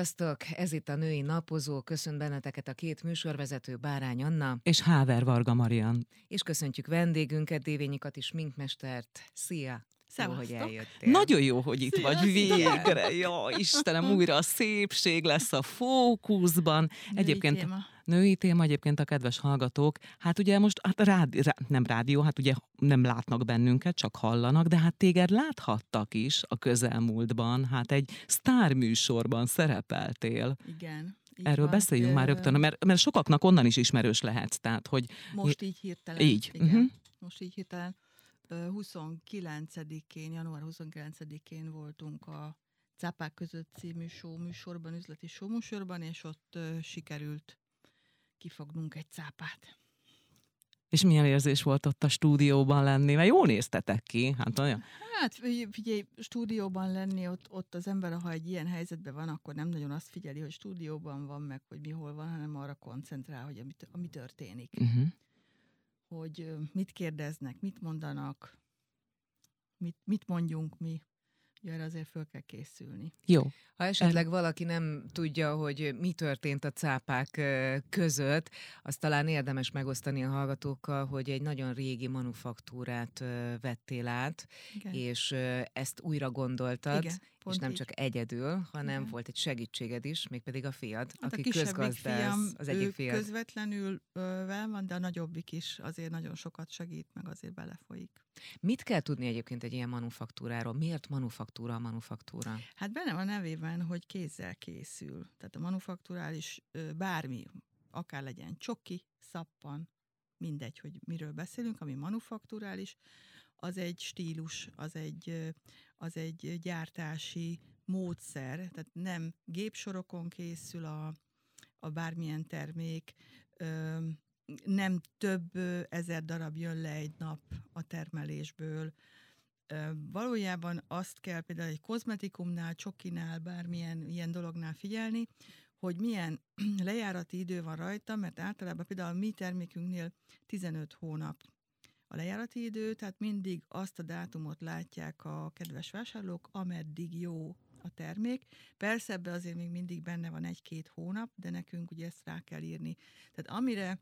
Sziasztok! Ez itt a Női Napozó. Köszönt benneteket a két műsorvezető Bárány Anna. És Háver Varga Marian. És köszöntjük vendégünket, Dévényikat is, Minkmestert. Szia! Jó, hogy eljöttél. Nagyon jó, hogy itt Sziasztok. vagy végre. Ja, Istenem, újra a szépség lesz a fókuszban. Női Egyébként téma. Női téma, egyébként a kedves hallgatók. Hát ugye most, hát rádi, rá, nem rádió, hát ugye nem látnak bennünket, csak hallanak, de hát téged láthattak is a közelmúltban. Hát egy sztárműsorban szerepeltél. Igen. Erről van, beszéljünk ö... már rögtön, mert, mert sokaknak onnan is ismerős lehetsz. Tehát, hogy... Most így hirtelen. Így. Igen. Uh-huh. Most így hirtelen 29-én, január 29-én voltunk a Cápák között című show műsorban, üzleti show műsorban, és ott uh, sikerült kifognunk egy cápát. És milyen érzés volt ott a stúdióban lenni? Mert jól néztetek ki, hát olyan. Hát figyelj, stúdióban lenni, ott, ott az ember, ha egy ilyen helyzetben van, akkor nem nagyon azt figyeli, hogy stúdióban van, meg hogy mi hol van, hanem arra koncentrál, hogy ami, ami történik. Uh-huh hogy mit kérdeznek, mit mondanak, mit, mit mondjunk mi. Erre azért föl kell készülni. Jó. Ha esetleg valaki nem tudja, hogy mi történt a cápák között, az talán érdemes megosztani a hallgatókkal, hogy egy nagyon régi manufaktúrát vettél át, Igen. és ezt újra gondoltad, Igen, és nem így. csak egyedül, hanem Igen. volt egy segítséged is, mégpedig a fiad, hát aki a közgazdász, az egyik fiad. közvetlenül vel van, de a nagyobbik is azért nagyon sokat segít, meg azért belefolyik. Mit kell tudni egyébként egy ilyen manufaktúráról? Miért manufaktúra a manufaktúra? Hát benne van a nevében, hogy kézzel készül. Tehát a manufakturális bármi, akár legyen csoki, szappan, mindegy, hogy miről beszélünk, ami manufakturális, az egy stílus, az egy, az egy gyártási módszer, tehát nem gépsorokon készül a, a bármilyen termék, nem több ezer darab jön le egy nap a termelésből. Valójában azt kell például egy kozmetikumnál, csokinál, bármilyen ilyen dolognál figyelni, hogy milyen lejárati idő van rajta, mert általában például a mi termékünknél 15 hónap a lejárati idő, tehát mindig azt a dátumot látják a kedves vásárlók, ameddig jó a termék. Persze ebbe azért még mindig benne van egy-két hónap, de nekünk ugye ezt rá kell írni. Tehát amire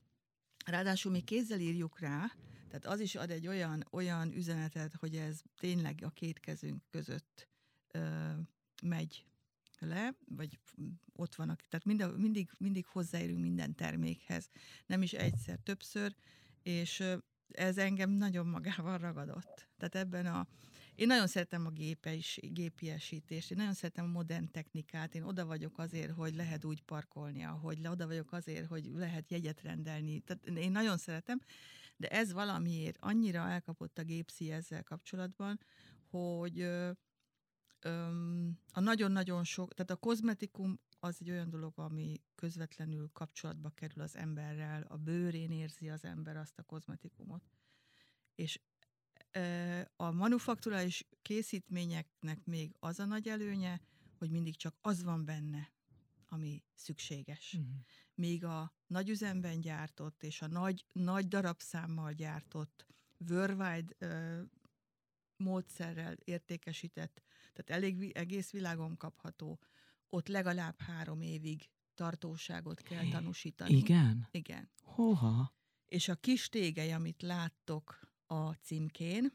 Ráadásul mi kézzel írjuk rá, tehát az is ad egy olyan, olyan üzenetet, hogy ez tényleg a két kezünk között ö, megy le, vagy ott vannak, tehát mind, mindig, mindig hozzáérünk minden termékhez, nem is egyszer, többször, és ez engem nagyon magával ragadott. Tehát ebben a, én nagyon szeretem a gépes, gépiesítést, én nagyon szeretem a modern technikát, én oda vagyok azért, hogy lehet úgy parkolni, ahogy le, oda vagyok azért, hogy lehet jegyet rendelni, tehát én nagyon szeretem, de ez valamiért annyira elkapott a gépszi ezzel kapcsolatban, hogy a nagyon-nagyon sok, tehát a kozmetikum az egy olyan dolog, ami közvetlenül kapcsolatba kerül az emberrel, a bőrén érzi az ember azt a kozmetikumot. És a manufakturális készítményeknek még az a nagy előnye, hogy mindig csak az van benne, ami szükséges. Uh-huh. Míg a nagyüzemben gyártott és a nagy, nagy darabszámmal gyártott worldwide ö, módszerrel értékesített, tehát elég egész világon kapható, ott legalább három évig tartóságot kell tanúsítani. Igen? Igen. Hova? És a kis tégely, amit láttok a címkén,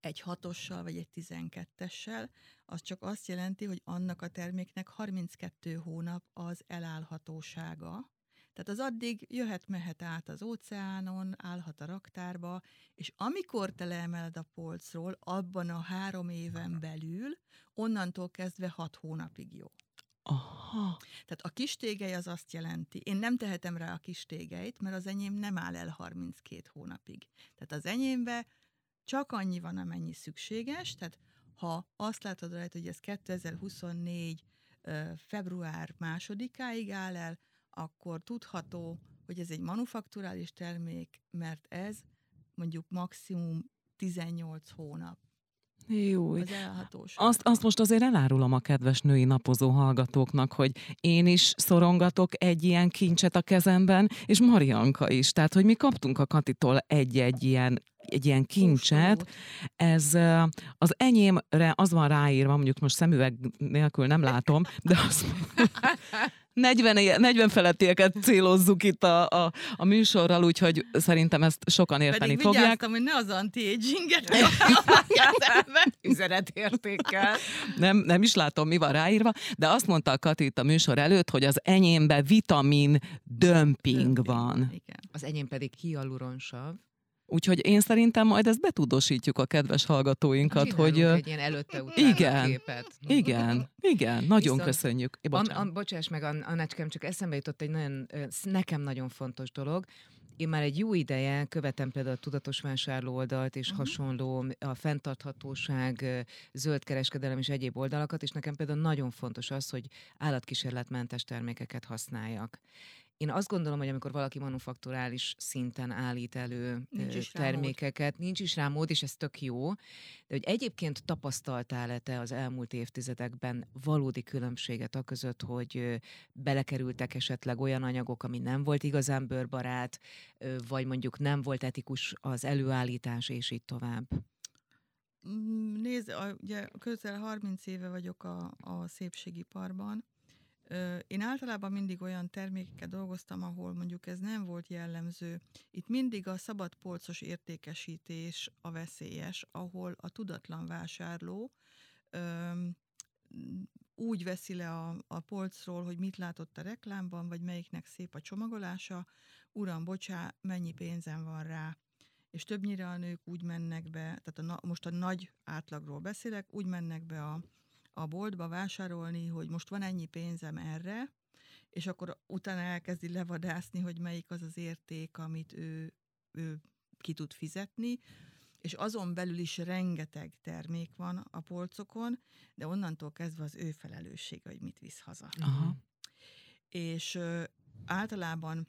egy hatossal vagy egy tizenkettessel, az csak azt jelenti, hogy annak a terméknek 32 hónap az elállhatósága. Tehát az addig jöhet-mehet át az óceánon, állhat a raktárba, és amikor te leemeled a polcról, abban a három éven belül, onnantól kezdve hat hónapig jó. Aha. Tehát a kis tégely az azt jelenti, én nem tehetem rá a kis tégeit, mert az enyém nem áll el 32 hónapig. Tehát az enyémbe csak annyi van, amennyi szükséges, tehát ha azt látod rajta, hogy ez 2024 február másodikáig áll el, akkor tudható, hogy ez egy manufakturális termék, mert ez mondjuk maximum 18 hónap jó. Az azt, azt most azért elárulom a kedves női napozó hallgatóknak, hogy én is szorongatok egy ilyen kincset a kezemben, és Marianka is. Tehát, hogy mi kaptunk a Katitól egy-egy ilyen egy ilyen kincset. Ez az enyémre az van ráírva, mondjuk most szemüveg nélkül nem látom, de az 40, éve- 40 felettieket célozzuk itt a, a, a műsorral, úgyhogy szerintem ezt sokan érteni Pedig fogják. vigyáztam, hogy ne az anti-aginget Üzenetértékkel. Nem, nem is látom, mi van ráírva, de azt mondta a Kati itt a műsor előtt, hogy az enyémbe vitamin dömping van. Igen. Az enyém pedig hialuronsav. Úgyhogy én szerintem majd ezt betudosítjuk a kedves hallgatóinkat, Csinálunk hogy egy ilyen előtte igen, képet. igen, igen, nagyon Viszont- köszönjük. É, bocsánat. am, bocsáss meg, An- Annácskám, csak eszembe jutott egy nagyon, nekem nagyon fontos dolog. Én már egy jó ideje követem például a tudatos vásárló oldalt és Aha. hasonló a fenntarthatóság, zöld kereskedelem és egyéb oldalakat, és nekem például nagyon fontos az, hogy állatkísérletmentes termékeket használjak. Én azt gondolom, hogy amikor valaki manufakturális szinten állít elő Nincs termékeket, nincs is rá mód, és ez tök jó, de hogy egyébként tapasztaltál-e te az elmúlt évtizedekben valódi különbséget a között, hogy belekerültek esetleg olyan anyagok, ami nem volt igazán bőrbarát, vagy mondjuk nem volt etikus az előállítás, és így tovább? Mm, Nézd, ugye közel 30 éve vagyok a, a szépségiparban. Én általában mindig olyan termékekkel dolgoztam, ahol mondjuk ez nem volt jellemző. Itt mindig a szabad polcos értékesítés a veszélyes, ahol a tudatlan vásárló úgy veszi le a, a polcról, hogy mit látott a reklámban, vagy melyiknek szép a csomagolása, uram, bocsá, mennyi pénzem van rá. És többnyire a nők úgy mennek be, tehát a, most a nagy átlagról beszélek, úgy mennek be a, a boltba vásárolni, hogy most van ennyi pénzem erre, és akkor utána elkezdi levadászni, hogy melyik az az érték, amit ő, ő ki tud fizetni, és azon belül is rengeteg termék van a polcokon, de onnantól kezdve az ő felelőssége, hogy mit visz haza. Aha. És ö, általában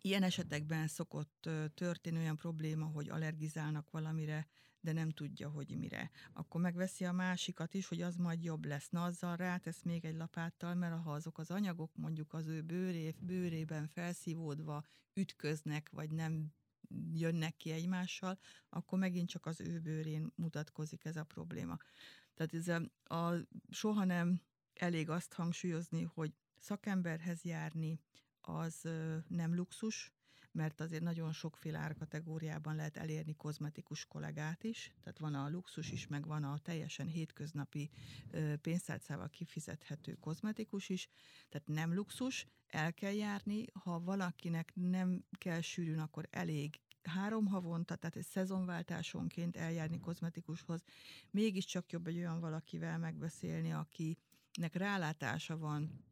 ilyen esetekben szokott ö, történni olyan probléma, hogy allergizálnak valamire, de nem tudja, hogy mire. Akkor megveszi a másikat is, hogy az majd jobb lesz. Na, azzal rátesz még egy lapáttal, mert ha azok az anyagok mondjuk az ő bőré, bőrében felszívódva ütköznek, vagy nem jönnek ki egymással, akkor megint csak az ő bőrén mutatkozik ez a probléma. Tehát ez a, a soha nem elég azt hangsúlyozni, hogy szakemberhez járni az nem luxus, mert azért nagyon sokféle árkategóriában lehet elérni kozmetikus kollégát is, tehát van a luxus is, meg van a teljesen hétköznapi pénztárcával kifizethető kozmetikus is, tehát nem luxus, el kell járni, ha valakinek nem kell sűrűn, akkor elég három havonta, tehát egy szezonváltásonként eljárni kozmetikushoz, mégiscsak jobb egy olyan valakivel megbeszélni, akinek rálátása van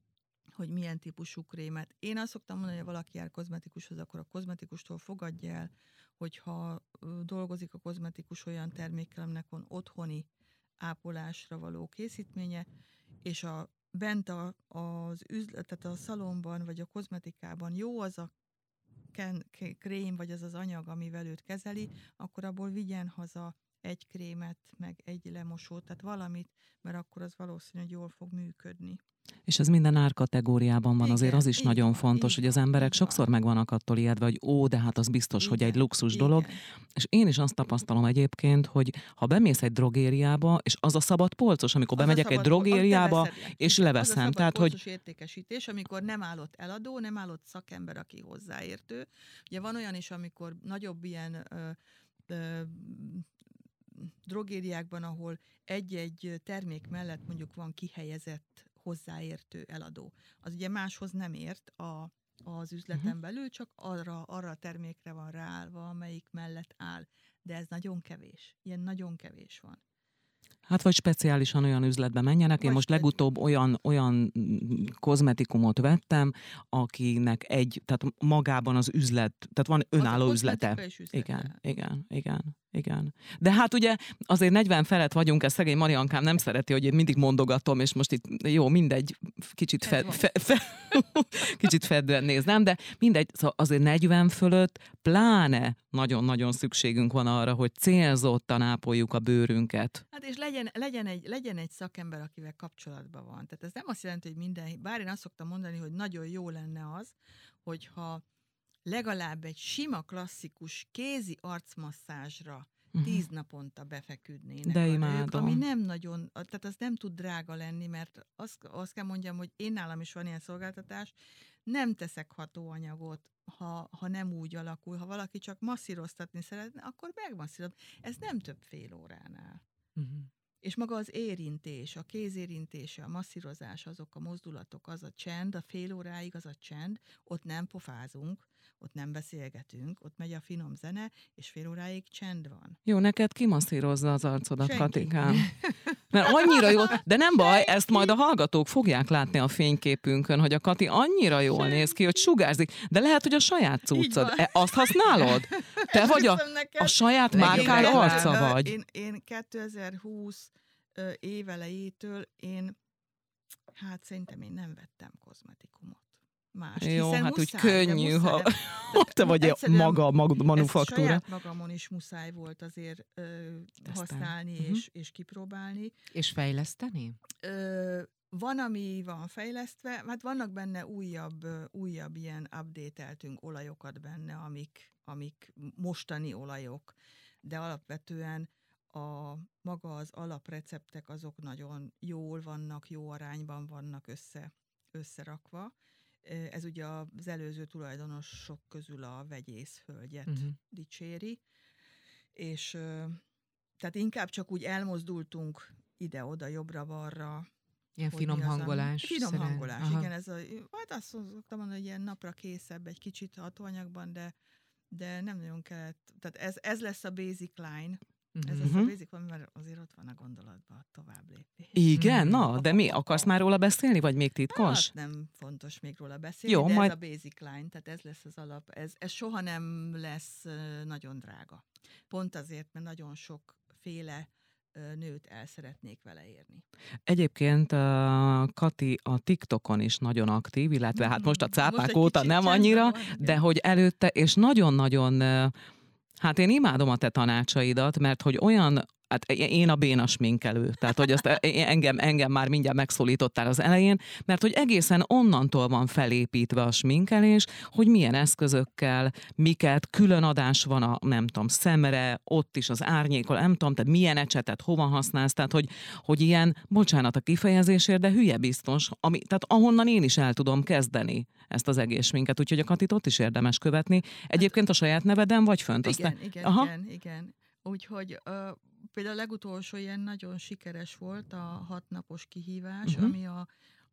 hogy milyen típusú krémet. Én azt szoktam mondani, hogy valaki jár kozmetikushoz, akkor a kozmetikustól fogadja el, hogyha dolgozik a kozmetikus olyan termékkel, aminek van otthoni ápolásra való készítménye, és a bent a, az üzlet, tehát a szalomban vagy a kozmetikában jó az a ken, krém, vagy az az anyag, amivel őt kezeli, akkor abból vigyen haza egy krémet, meg egy lemosót, tehát valamit, mert akkor az valószínű, hogy jól fog működni. És ez minden árkategóriában van, azért Igen, az is így nagyon fontos, így hogy az emberek így sokszor van. meg vannak attól ijedve, hogy ó, de hát az biztos, hogy egy Igen, luxus dolog. Igen. És én is azt tapasztalom egyébként, hogy ha bemész egy drogériába, és az a szabad polcos, amikor Az bemegyek egy drogériába, és Igen, leveszem. Az a Tehát, hogy- értékesítés, amikor nem állott eladó, nem állott szakember, aki hozzáértő. Ugye van olyan is, amikor nagyobb ilyen ö, ö, drogériákban, ahol egy-egy termék mellett mondjuk van kihelyezett hozzáértő eladó. Az ugye máshoz nem ért a, az üzleten uh-huh. belül, csak arra, arra a termékre van ráállva, amelyik mellett áll. De ez nagyon kevés. Ilyen nagyon kevés van. Hát vagy speciálisan olyan üzletbe menjenek. Én Vagy most legutóbb olyan, olyan kozmetikumot vettem, akinek egy, tehát magában az üzlet, tehát van Az önálló üzlete. kozmetika is üzlete. Igen, igen, igen, igen. De hát ugye azért 40 felett vagyunk, ez szegény Mariankám nem szereti, hogy én mindig mondogatom, és most itt jó, mindegy, kicsit, Ez fe, fe, fe, kicsit fedően néznem, de mindegy, szóval azért 40 fölött pláne nagyon-nagyon szükségünk van arra, hogy célzottan ápoljuk a bőrünket. Hát és legyen, legyen, egy, legyen egy szakember, akivel kapcsolatban van. Tehát ez nem azt jelenti, hogy minden, bár én azt szoktam mondani, hogy nagyon jó lenne az, hogyha legalább egy sima klasszikus kézi arcmasszázsra uh-huh. tíz naponta befeküdnének De imádom. ami nem nagyon, tehát az nem tud drága lenni, mert azt, azt kell mondjam, hogy én nálam is van ilyen szolgáltatás, nem teszek hatóanyagot, ha, ha nem úgy alakul. Ha valaki csak masszíroztatni szeretne, akkor megmasszíroz. Ez nem több fél óránál. Uh-huh. És maga az érintés, a kézérintése, a masszírozás, azok a mozdulatok, az a csend, a fél óráig az a csend, ott nem pofázunk, ott nem beszélgetünk, ott megy a finom zene, és fél óráig csend van. Jó, neked kimasszírozza az arcodat, Senki. Katikám. Mert annyira jó, de nem baj, ezt majd a hallgatók fogják látni a fényképünkön, hogy a Kati annyira jól néz ki, hogy sugárzik, de lehet, hogy a saját cuccod. E, azt használod? Te vagy a, a saját márkád arca vagy. Én, én 2020 ö, évelejétől én, hát szerintem én nem vettem kozmetikumot. Más. Jó, hát úgy muszáj, de könnyű, muszáj. ha Tehát te vagy maga, maga manufaktúra. saját magamon is muszáj volt azért ö, használni Mhm. és, és kipróbálni. És fejleszteni? Ö, van, ami van fejlesztve, hát vannak benne újabb, újabb ilyen updateltünk olajokat benne, amik, amik mostani olajok, de alapvetően a maga az alapreceptek azok nagyon jól vannak, jó arányban vannak össze, összerakva. Ez ugye az előző tulajdonosok közül a vegyész hölgyet Uh-huh. dicséri, és tehát inkább csak úgy elmozdultunk ide-oda, jobbra-balra. Ilyen finom ami- hangolás. Finom szeren- hangolás, Aha. igen. Ez a, hát azt szoktam mondani, hogy ilyen napra készebb, egy kicsit hatóanyagban, de de nem nagyon kellett, tehát ez, ez lesz a basic line, ez Mhm. lesz a basic line, mert azért ott van a gondolatban a tovább lépés. Igen, na, de mi? Akarsz már róla beszélni, vagy még titkos? Hát nem fontos még róla beszélni, Jó, de majd- ez a basic line, tehát ez lesz az alap. Ez, ez soha nem lesz nagyon drága. Pont azért, mert nagyon sokféle nőt el szeretnék vele érni. Egyébként uh, Kati a TikTokon is nagyon aktív, illetve hát most a Mm, cápák egy óta nem annyira, van, de hogy előtte, és nagyon-nagyon, uh, hát én imádom a te tanácsaidat, mert hogy olyan Hát én a béna sminkelő, tehát hogy azt engem, engem már mindjárt megszólítottál az elején, mert hogy egészen onnantól van felépítve a sminkelés, hogy milyen eszközökkel, miket, külön adás van a, nem tudom, szemre, ott is az árnyékol, nem tudom, tehát milyen ecsetet hova használsz, tehát hogy, hogy ilyen, bocsánat a kifejezésért, de hülye biztos, ami, tehát ahonnan én is el tudom kezdeni ezt az egész sminket, úgyhogy a Katit ott is érdemes követni. Egyébként a saját neveden vagy fönt? Igen, te- igen, Aha. igen, igen. Úgyhogy ö, például a legutolsó ilyen nagyon sikeres volt a hatnapos kihívás, uh-huh. ami a,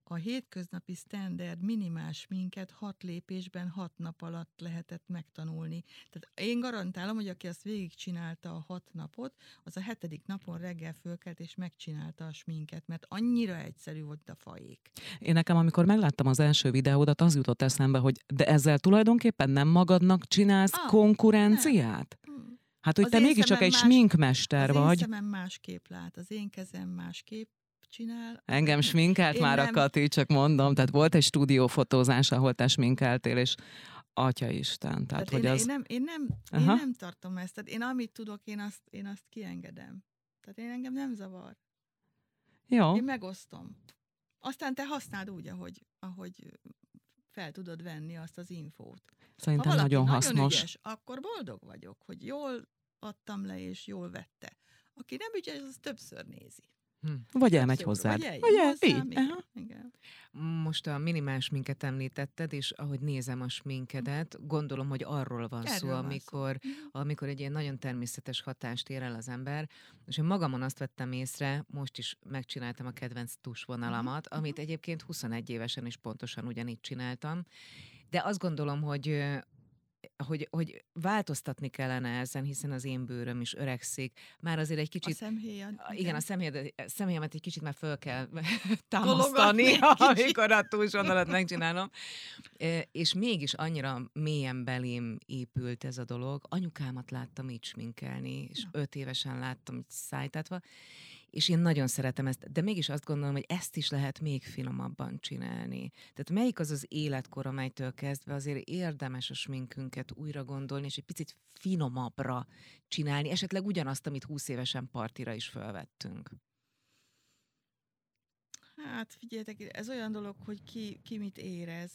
a hétköznapi standard minimás minket hat lépésben hat nap alatt lehetett megtanulni. Tehát én garantálom, hogy aki azt végigcsinálta a hat napot, az a hetedik napon reggel fölkelt és megcsinálta a sminket, mert annyira egyszerű volt a fajék. Én nekem, amikor megláttam az első videódat, az jutott eszembe, hogy de ezzel tulajdonképpen nem magadnak csinálsz Ah, konkurenciát? Hmm. Hát, hogy Az te mégiscsak egy más- sminkmester az vagy. én szemem másképp lát, az én kezem másképp csinál. Engem sminkelt Én már a nem. Kati, csak mondom, tehát volt egy stúdiófotózás, ahol te sminkeltél, és Atya Isten, tehát, Tehát hogy én, az... én, nem, én, nem, én nem tartom ezt. Tehát én amit tudok, én azt, én azt kiengedem. Tehát én engem nem zavar. Jó, Én megosztom. Aztán te használd úgy, ahogy, ahogy fel tudod venni azt az infót. Ha szerintem valaki nagyon nagyon hasznos. ügyes, akkor boldog vagyok, hogy jól adtam le, és jól vette. Aki nem ügyes, az többször nézi. Vagy Többször, elmegy hozzád. Vagy eljön Vagy el, hozzám, így. igen, Aha. igen. Most a minimál sminket említetted, és ahogy nézem a sminkedet, gondolom, hogy arról van Erről szó, van szó. amikor, Mhm. amikor egy ilyen nagyon természetes hatást ér el az ember. És én magamon azt vettem észre, most is megcsináltam a kedvenc tusvonalamat, Mhm, amit egyébként 21 évesen is pontosan ugyanígy csináltam. De azt gondolom, hogy hogy, hogy változtatni kellene ezen, hiszen az én bőröm is öregszik. Már azért egy A kicsit a- Igen, a szemhéjad- személyemet egy kicsit már föl kell támasztani, amikor a túlsvonalat megcsinálom. E, És mégis annyira mélyen belém épült ez a dolog. Anyukámat láttam így sminkelni, és Na. öt évesen láttam így szájtátva, és én nagyon szeretem ezt, de mégis azt gondolom, hogy ezt is lehet még finomabban csinálni. Tehát melyik az az életkor, amelytől kezdve azért érdemes a sminkünket újra gondolni, és egy picit finomabbra csinálni, esetleg ugyanazt, amit 20 évesen partira is felvettünk. Hát figyeljetek, ez olyan dolog, hogy ki, ki mit érez.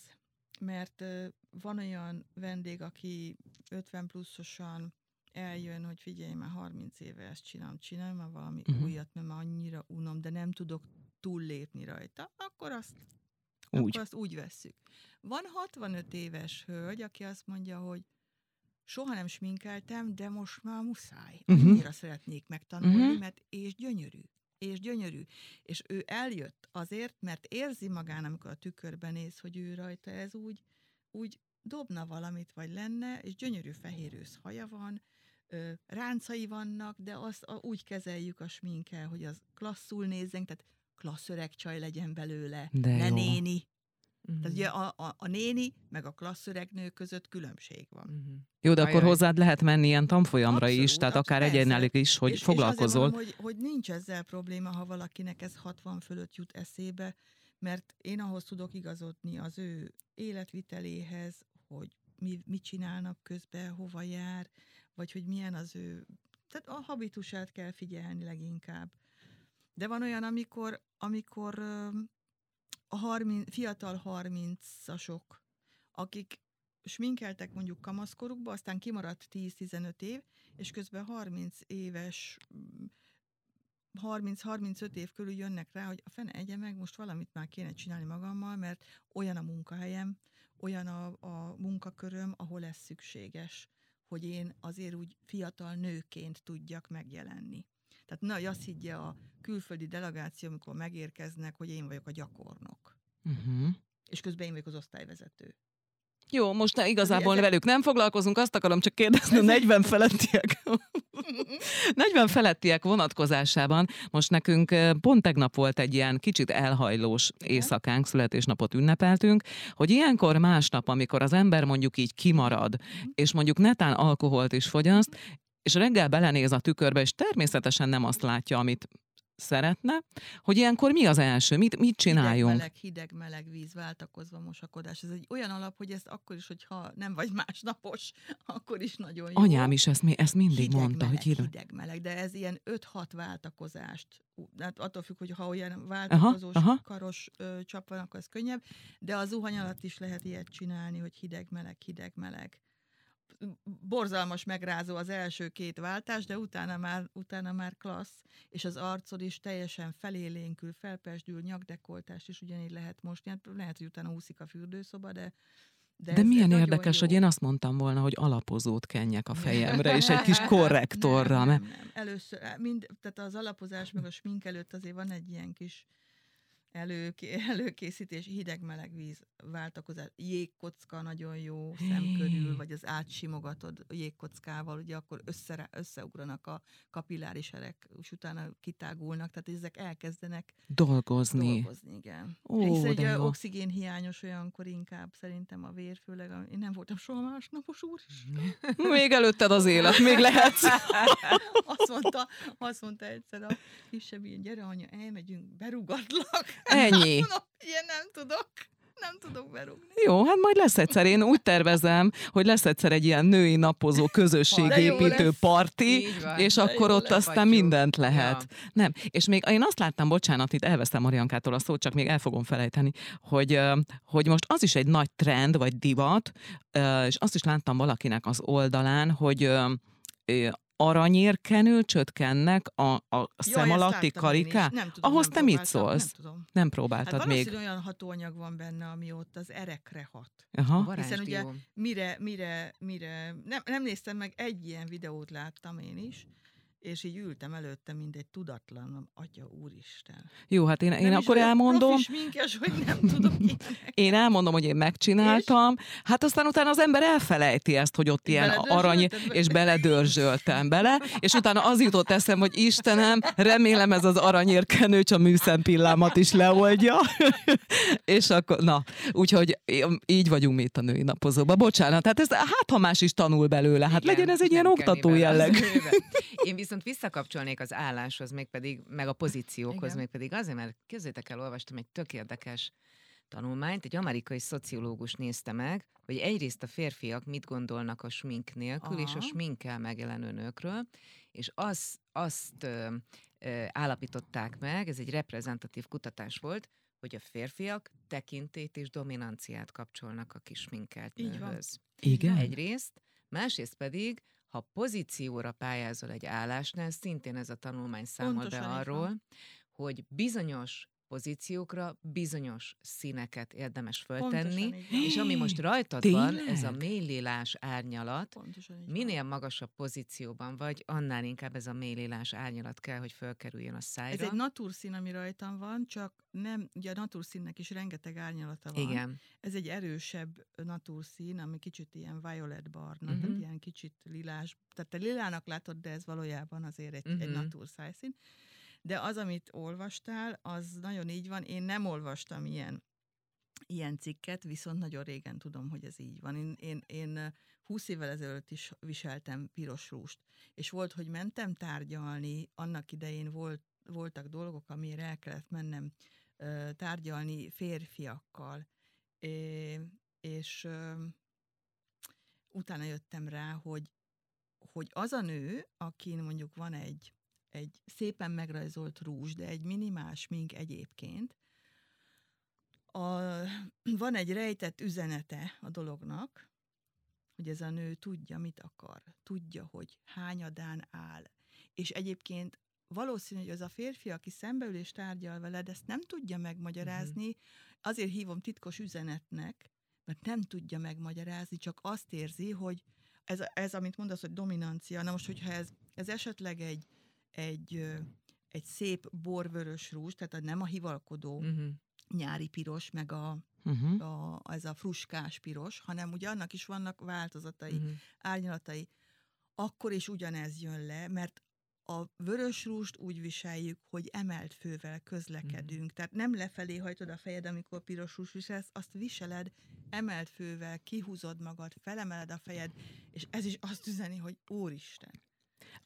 mert van olyan vendég, aki 50 pluszosan eljön, hogy figyelj, már 30 éve ezt csinálom, csinálom már valami uh-huh. újat, mert már annyira unom, de nem tudok túllépni rajta, akkor azt úgy, akkor azt úgy vesszük. Van 65 éves hölgy, aki azt mondja, hogy soha nem sminkeltem, de most már muszáj. Uh-huh. Annyira szeretnék megtanulni, uh-huh. mert és gyönyörű. És gyönyörű. És ő eljött azért, mert érzi magán, amikor a tükörben néz, hogy ő rajta ez úgy, úgy dobna valamit, vagy lenne, és gyönyörű fehérősz haja van, ráncai vannak, de azt úgy kezeljük a sminkel, hogy az klasszul nézzen, tehát klassz öreg csaj legyen belőle, de ne jó. néni. Uh-huh. Tehát ugye a, a, a néni meg a klassz öreg nő között különbség van. Uh-huh. Jó, de Ajaj. akkor hozzád lehet menni ilyen tanfolyamra abszolút, is, tehát akár egyenelik is, hogy és, foglalkozol. És mondom, hogy, hogy nincs ezzel probléma, ha valakinek ez 60 fölött jut eszébe, mert én ahhoz tudok igazodni az ő életviteléhez, hogy mi, mit csinálnak közben, hova jár, vagy hogy milyen az ő... Tehát a habitusát kell figyelni leginkább. De van olyan, amikor, amikor a 30, fiatal harmincasok, akik sminkeltek mondjuk kamaszkorukba, aztán kimaradt 10-15 év, és közben 30 éves 30-35 év körül jönnek rá, hogy a fene egye meg, most valamit már kéne csinálni magammal, mert olyan a munkahelyem, olyan a, a munkaköröm, ahol ez szükséges, hogy én azért úgy fiatal nőként tudjak megjelenni. Tehát nagy azt higgye a külföldi delegáció, amikor megérkeznek, hogy én vagyok a gyakornok. Uh-huh. És közben én vagyok az osztályvezető. Jó, most ne, igazából ezek... velük nem foglalkozunk, azt akarom csak kérdezni, a 40 felettiek. 40 felettiek vonatkozásában most nekünk pont tegnap volt egy ilyen kicsit elhajlós éjszakánk, születésnapot ünnepeltünk, hogy ilyenkor másnap, amikor az ember mondjuk így kimarad, mhm. és mondjuk netán alkoholt is fogyaszt, és reggel belenéz a tükörbe, és természetesen nem azt látja, amit szeretne, hogy ilyenkor mi az első, mit, mit csináljunk? Hideg-meleg, hideg-meleg víz, váltakozva mosakodás. Ez egy olyan alap, hogy ezt akkor is, hogyha nem vagy másnapos, akkor is nagyon jó. Anyám is ezt, ezt mindig hideg, mondta, meleg, hogy hideg. hideg-meleg, de ez ilyen 5-6 váltakozást, hát attól függ, hogy ha olyan váltakozós, aha, aha. karos ö, csap van, akkor ez könnyebb, de az zuhany alatt is lehet ilyet csinálni, hogy hideg-meleg, hideg-meleg borzalmas megrázó az első két váltás, de utána már, utána már klassz, és az arcod is teljesen felélénkül, felpesdül, nyakdekoltást is ugyanígy lehet most. Lehet, hogy utána úszik a fürdőszoba, de de, de milyen érdekes, jó. hogy én azt mondtam volna, hogy alapozót kenjek a fejemre, és egy kis korrektorra. Nem, nem, nem. Először, mind, tehát az alapozás meg a smink előtt azért van egy ilyen kis előké, előkészítés, hideg-meleg víz váltakozás, jégkocka nagyon jó szem körül, vagy az átsimogatod jégkockával, ugye akkor össze, összeugranak a kapilláris erek, és utána kitágulnak, tehát ezek elkezdenek dolgozni. Dolgozni, igen. Ó, Hisz egy oxigén hiányos olyankor inkább szerintem a vér, főleg a, én nem voltam soha másnapos úr is. Még előtted az élet, még lehetsz. azt, mondta, azt mondta egyszer a kisebb gyere anya, elmegyünk, berugatlak. Ennyi. Ilyen nem tudok nem tudok berúgni. Jó, hát majd lesz egyszer. Én úgy tervezem, hogy lesz egyszer egy ilyen női napozó közösségépítő parti, és akkor ott aztán mindent lehet. Ja. Nem. És még én azt láttam, bocsánat, itt elvesztem Mariankától a szót, csak még el fogom felejteni, hogy, hogy most az is egy nagy trend, vagy divat, és azt is láttam valakinek az oldalán, hogy aranyérkenő csötkennek a, a szem alatti kariká? Nem tudom, Ahhoz nem te mit szólsz? Nem, tudom. nem próbáltad hát még. olyan hatóanyag van benne, ami ott az erekre hat. Aha. Hiszen ugye mire, mire, mire, nem, nem néztem meg, egy ilyen videót láttam én is, és így ültem előtte, mint egy tudatlan, atya úristen. Jó, hát én, én akkor elmondom. Minkes, hogy nem tudok Én elmondom, hogy én megcsináltam, és? hát aztán utána az ember elfelejti ezt, hogy ott ilyen arany, és beledörzsöltem bele, és utána az jutott eszem, hogy Istenem, remélem ez az aranyérkenő, a műszempillámat is leoldja. és akkor, na, úgyhogy így vagyunk mi itt a női napozóban. Bocsánat, hát ez, hát ha más is tanul belőle, hát Igen, legyen ez egy ilyen oktató jelleg. Én viszont visszakapcsolnék az álláshoz, mégpedig, meg a pozíciókhoz, Igen. mégpedig azért, mert közétek el olvastam egy tök érdekes tanulmányt, egy amerikai szociológus nézte meg, hogy egyrészt a férfiak mit gondolnak a smink nélkül, Aha. és a sminkkel megjelenő nőkről, és az, azt ö, ö, állapították meg, ez egy reprezentatív kutatás volt, hogy a férfiak tekintét és dominanciát kapcsolnak a kis minkelt Így van. nőhöz. Igen. Egyrészt, másrészt pedig, ha pozícióra pályázol egy állásnál, szintén ez a tanulmány számol Pontosan be arról, hogy bizonyos pozíciókra bizonyos színeket érdemes föltenni, Pontosan és ami most rajtad van, ez a Tényleg? mélylilás árnyalat, Pontosan minél magasabb pozícióban vagy, annál inkább ez a mélylilás árnyalat kell, hogy fölkerüljön a Ez szájra. egy naturszín, ami rajtam van, csak nem, ugye a naturszínnek is rengeteg árnyalata van. Igen. Ez egy erősebb naturszín, ami kicsit ilyen violet barna, uh-huh. Tehát ilyen kicsit lilás. Tehát te lilának látod, de ez valójában azért egy, uh-huh. egy Mhm. De az, amit olvastál, az nagyon így van. Én nem olvastam ilyen, ilyen cikket, viszont nagyon régen tudom, hogy ez így van. Én, én, én 20 évvel ezelőtt is viseltem piros rúst, és volt, hogy mentem tárgyalni, annak idején volt, voltak dolgok, amire el kellett mennem tárgyalni férfiakkal, É, és ö, utána jöttem rá, hogy, hogy az a nő, akin mondjuk van egy, egy szépen megrajzolt rúzs, de egy minimál smink egyébként, a, van egy rejtett üzenete a dolognak, hogy ez a nő tudja, mit akar, tudja, hogy hányadán áll. És egyébként valószínű, hogy az a férfi, aki szembeül és tárgyal veled, ezt nem tudja megmagyarázni, uh-huh. azért hívom titkos üzenetnek, mert nem tudja megmagyarázni, csak azt érzi, hogy ez, ez amit mondasz, hogy dominancia, na most, hogyha ez, ez esetleg egy, egy, egy szép borvörös rúzs, tehát nem a hivalkodó Uh-huh. nyári piros, meg a, Uh-huh. a, ez a fruskás piros, hanem ugye annak is vannak változatai, Uh-huh. árnyalatai, akkor is ugyanez jön le, mert a vörös rúst úgy viseljük, hogy emelt fővel közlekedünk. Mhm. Tehát nem lefelé hajtod a fejed, amikor piros rúst viselsz, azt viseled emelt fővel, kihúzod magad, felemeled a fejed, és ez is azt üzeni, hogy Úristen.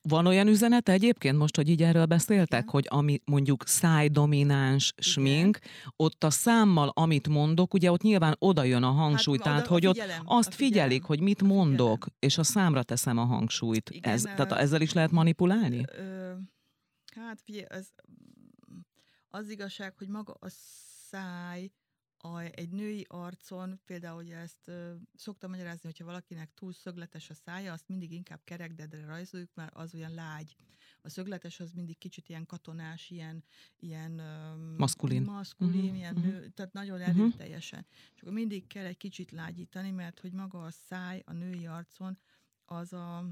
Van olyan üzenet egyébként most, hogy így erről beszéltek, Igen. hogy ami mondjuk szájdomináns smink, ott a számmal, amit mondok, ugye ott nyilván oda jön a hangsúly, oda tehát hogy ott figyelem, a azt figyelik, hogy mit figyelem. mondok, és a számra teszem a hangsúlyt. Igen, Ez, tehát ezzel is lehet manipulálni? Ö, hát figyelj, az, az igazság, hogy maga a száj a, egy női arcon, például ugye ezt ö, szoktam magyarázni, hogyha valakinek túl szögletes a szája, azt mindig inkább kerekdedre rajzoljuk, mert az olyan lágy. A szögletes az mindig kicsit ilyen katonás, ilyen, ilyen öm, Maszkulin. maszkulin Mhm, ilyen mhm. nő, tehát nagyon Mhm. erőteljesen. És akkor mindig kell egy kicsit lágyítani, mert hogy maga a száj a női arcon az a ö,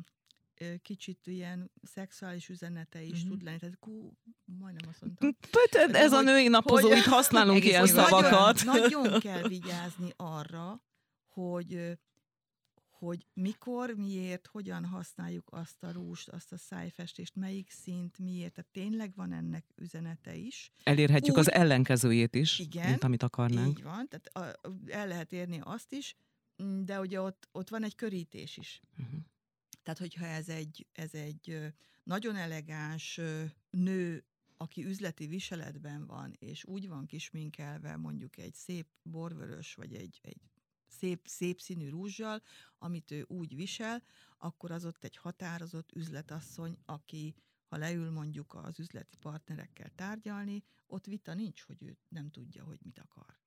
kicsit ilyen szexuális üzenete is Mhm. tud lenni. Tehát kú, majdnem azt mondtam. Tehát ez a hogy- női napozó, hogy- itt használunk ilyen szavakat. Nagyon, nagyon kell vigyázni arra, hogy hogy mikor, miért, hogyan használjuk azt a rúst, azt a szájfestést, melyik szint, miért. Tehát tényleg van ennek üzenete is. Elérhetjük Úgy- az ellenkezőjét is, Igen, mint amit akarnánk. Így van, tehát a, el lehet érni azt is, de ugye ott, ott van egy körítés is. Mhm. Tehát, hogyha ez egy, ez egy nagyon elegáns nő, aki üzleti viseletben van, és úgy van kisminkelve mondjuk egy szép borvörös, vagy egy, egy szép, szép színű rúzsal, amit ő úgy visel, akkor az ott egy határozott üzletasszony, aki ha leül mondjuk az üzleti partnerekkel tárgyalni, ott vita nincs, hogy ő nem tudja, hogy mit akar.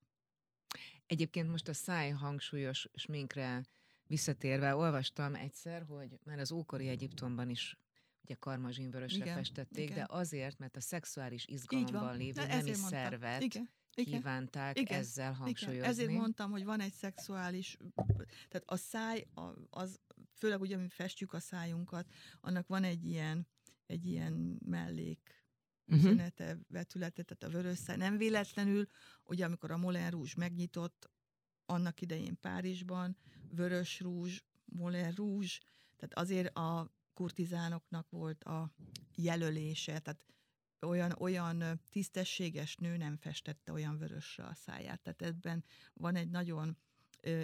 Egyébként most a száj hangsúlyos sminkre visszatérve olvastam egyszer, hogy már az ókori Egyiptomban is ugye karmazsinvörösre Igen, festették, igen. de azért, mert a szexuális izgalomban lévő Na, nemi mondtam. szervet Igen, igen. kívánták Igen, ezzel Igen, hangsúlyozni. ezért mondtam, hogy van egy szexuális, tehát a száj, az, főleg ugye, mi festjük a szájunkat, annak van egy ilyen, egy ilyen mellék üzenete, vetülete, tehát a vörös száj. Nem véletlenül, ugye amikor a Moulin Rouge megnyitott, annak idején Párizsban, vörös rúzs, Moulin Rouge, tehát azért a kurtizánoknak volt a jelölése, tehát olyan, olyan tisztességes nő nem festette olyan vörösre a száját. Tehát ebben van egy nagyon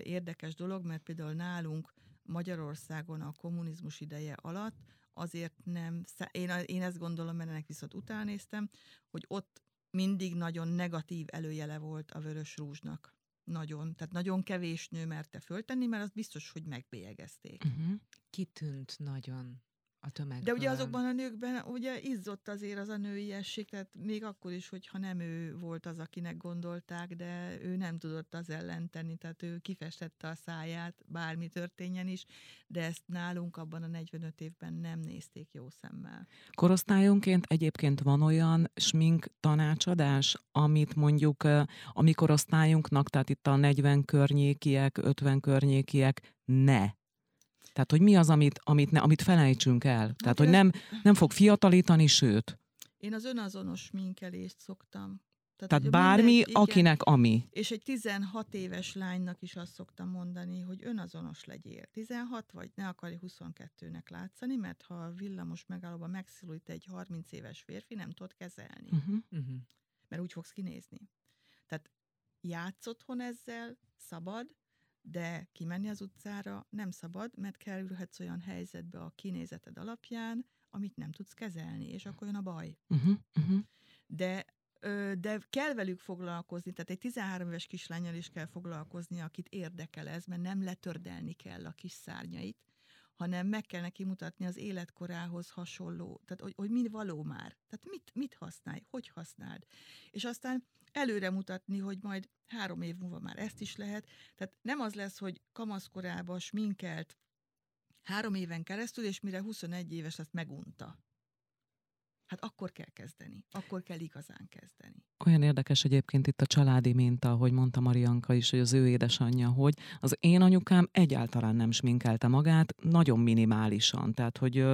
érdekes dolog, mert például nálunk Magyarországon a kommunizmus ideje alatt azért nem, én, én ezt gondolom, mert ennek viszont utána néztem, hogy ott mindig nagyon negatív előjele volt a vörös rúzsnak. Nagyon. Tehát nagyon kevés nő merte föltenni, mert az biztos, hogy megbélyegezték. Mhm. Kitűnt nagyon. A tömeg. De ugye azokban a nőkben ugye izzott azért az a nőiesség, tehát még akkor is, hogyha nem ő volt az, akinek gondolták, de ő nem tudott az ellen tenni, tehát ő kifestette a száját, bármi történjen is, de ezt nálunk abban a 45 évben nem nézték jó szemmel. Korosztályonként egyébként van olyan smink tanácsadás, amit mondjuk a mi korosztályunknak, tehát itt a 40 környékiek, 50 környékiek ne tehát, hogy mi az, amit, amit, ne, amit felejtsünk el. Hát Tehát, hogy nem, nem fog fiatalítani, sőt. Én az önazonos minkelést szoktam. Tehát, Tehát bármi, mindegy, igen, akinek ami. És egy 16 éves lánynak is azt szoktam mondani, hogy önazonos legyél. 16 vagy, ne akarj 22-nek látszani, mert ha a villamos megállóban megszólít egy 30 éves férfi, nem tudod kezelni. Uh-huh. Uh-huh. Mert úgy fogsz kinézni. Tehát játsz otthon ezzel, szabad, de kimenni az utcára nem szabad, mert kerülhetsz olyan helyzetbe a kinézeted alapján, amit nem tudsz kezelni, és akkor jön a baj. Uh-huh, uh-huh. De de kell velük foglalkozni, tehát egy 13 éves kislányjal is kell foglalkozni, akit érdekel ez, mert nem letördelni kell a kis szárnyait, hanem meg kell neki mutatni az életkorához hasonló, tehát hogy, hogy mind való már, tehát mit, mit használj, hogy használd. És aztán előre mutatni, hogy majd három év múlva már ezt is lehet. Tehát nem az lesz, hogy kamaszkorában sminkelt három éven keresztül, és mire 21 éves lesz megunta. Hát akkor kell kezdeni. Akkor kell igazán kezdeni. Olyan érdekes egyébként itt a családi minta, ahogy mondta Marianka is, hogy az ő édesanyja, hogy az én anyukám egyáltalán nem sminkelte magát, nagyon minimálisan. Tehát, hogy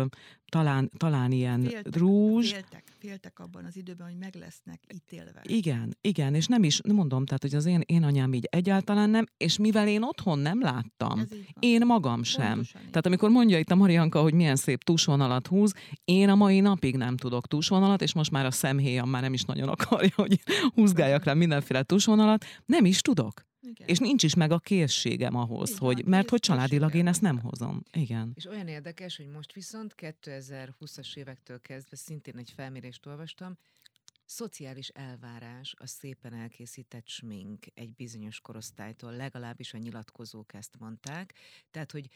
talán, talán ilyen féltek, rúzs. Féltek, féltek abban az időben, hogy meg lesznek ítélve. Igen, igen, és nem is, mondom, tehát, hogy az én, én anyám így egyáltalán nem, és mivel én otthon nem láttam, én magam sem. Pontosan tehát amikor mondja itt a Marianka, hogy milyen szép tusvonalat húz, én a mai napig nem tudok tusvonalat, és most már a szemhéjam már nem is nagyon akarja, hogy húzgáljak rá mindenféle tusvonalat, nem is tudok. Igen. És nincs is meg a készségem ahhoz, Igen, hogy, mert hogy családilag én ezt nem hozom. Igen. És olyan érdekes, hogy most viszont 2020-as évektől kezdve szintén egy felmérést olvastam, szociális elvárás a szépen elkészített smink egy bizonyos korosztálytól, legalábbis a nyilatkozók ezt mondták. Tehát, hogy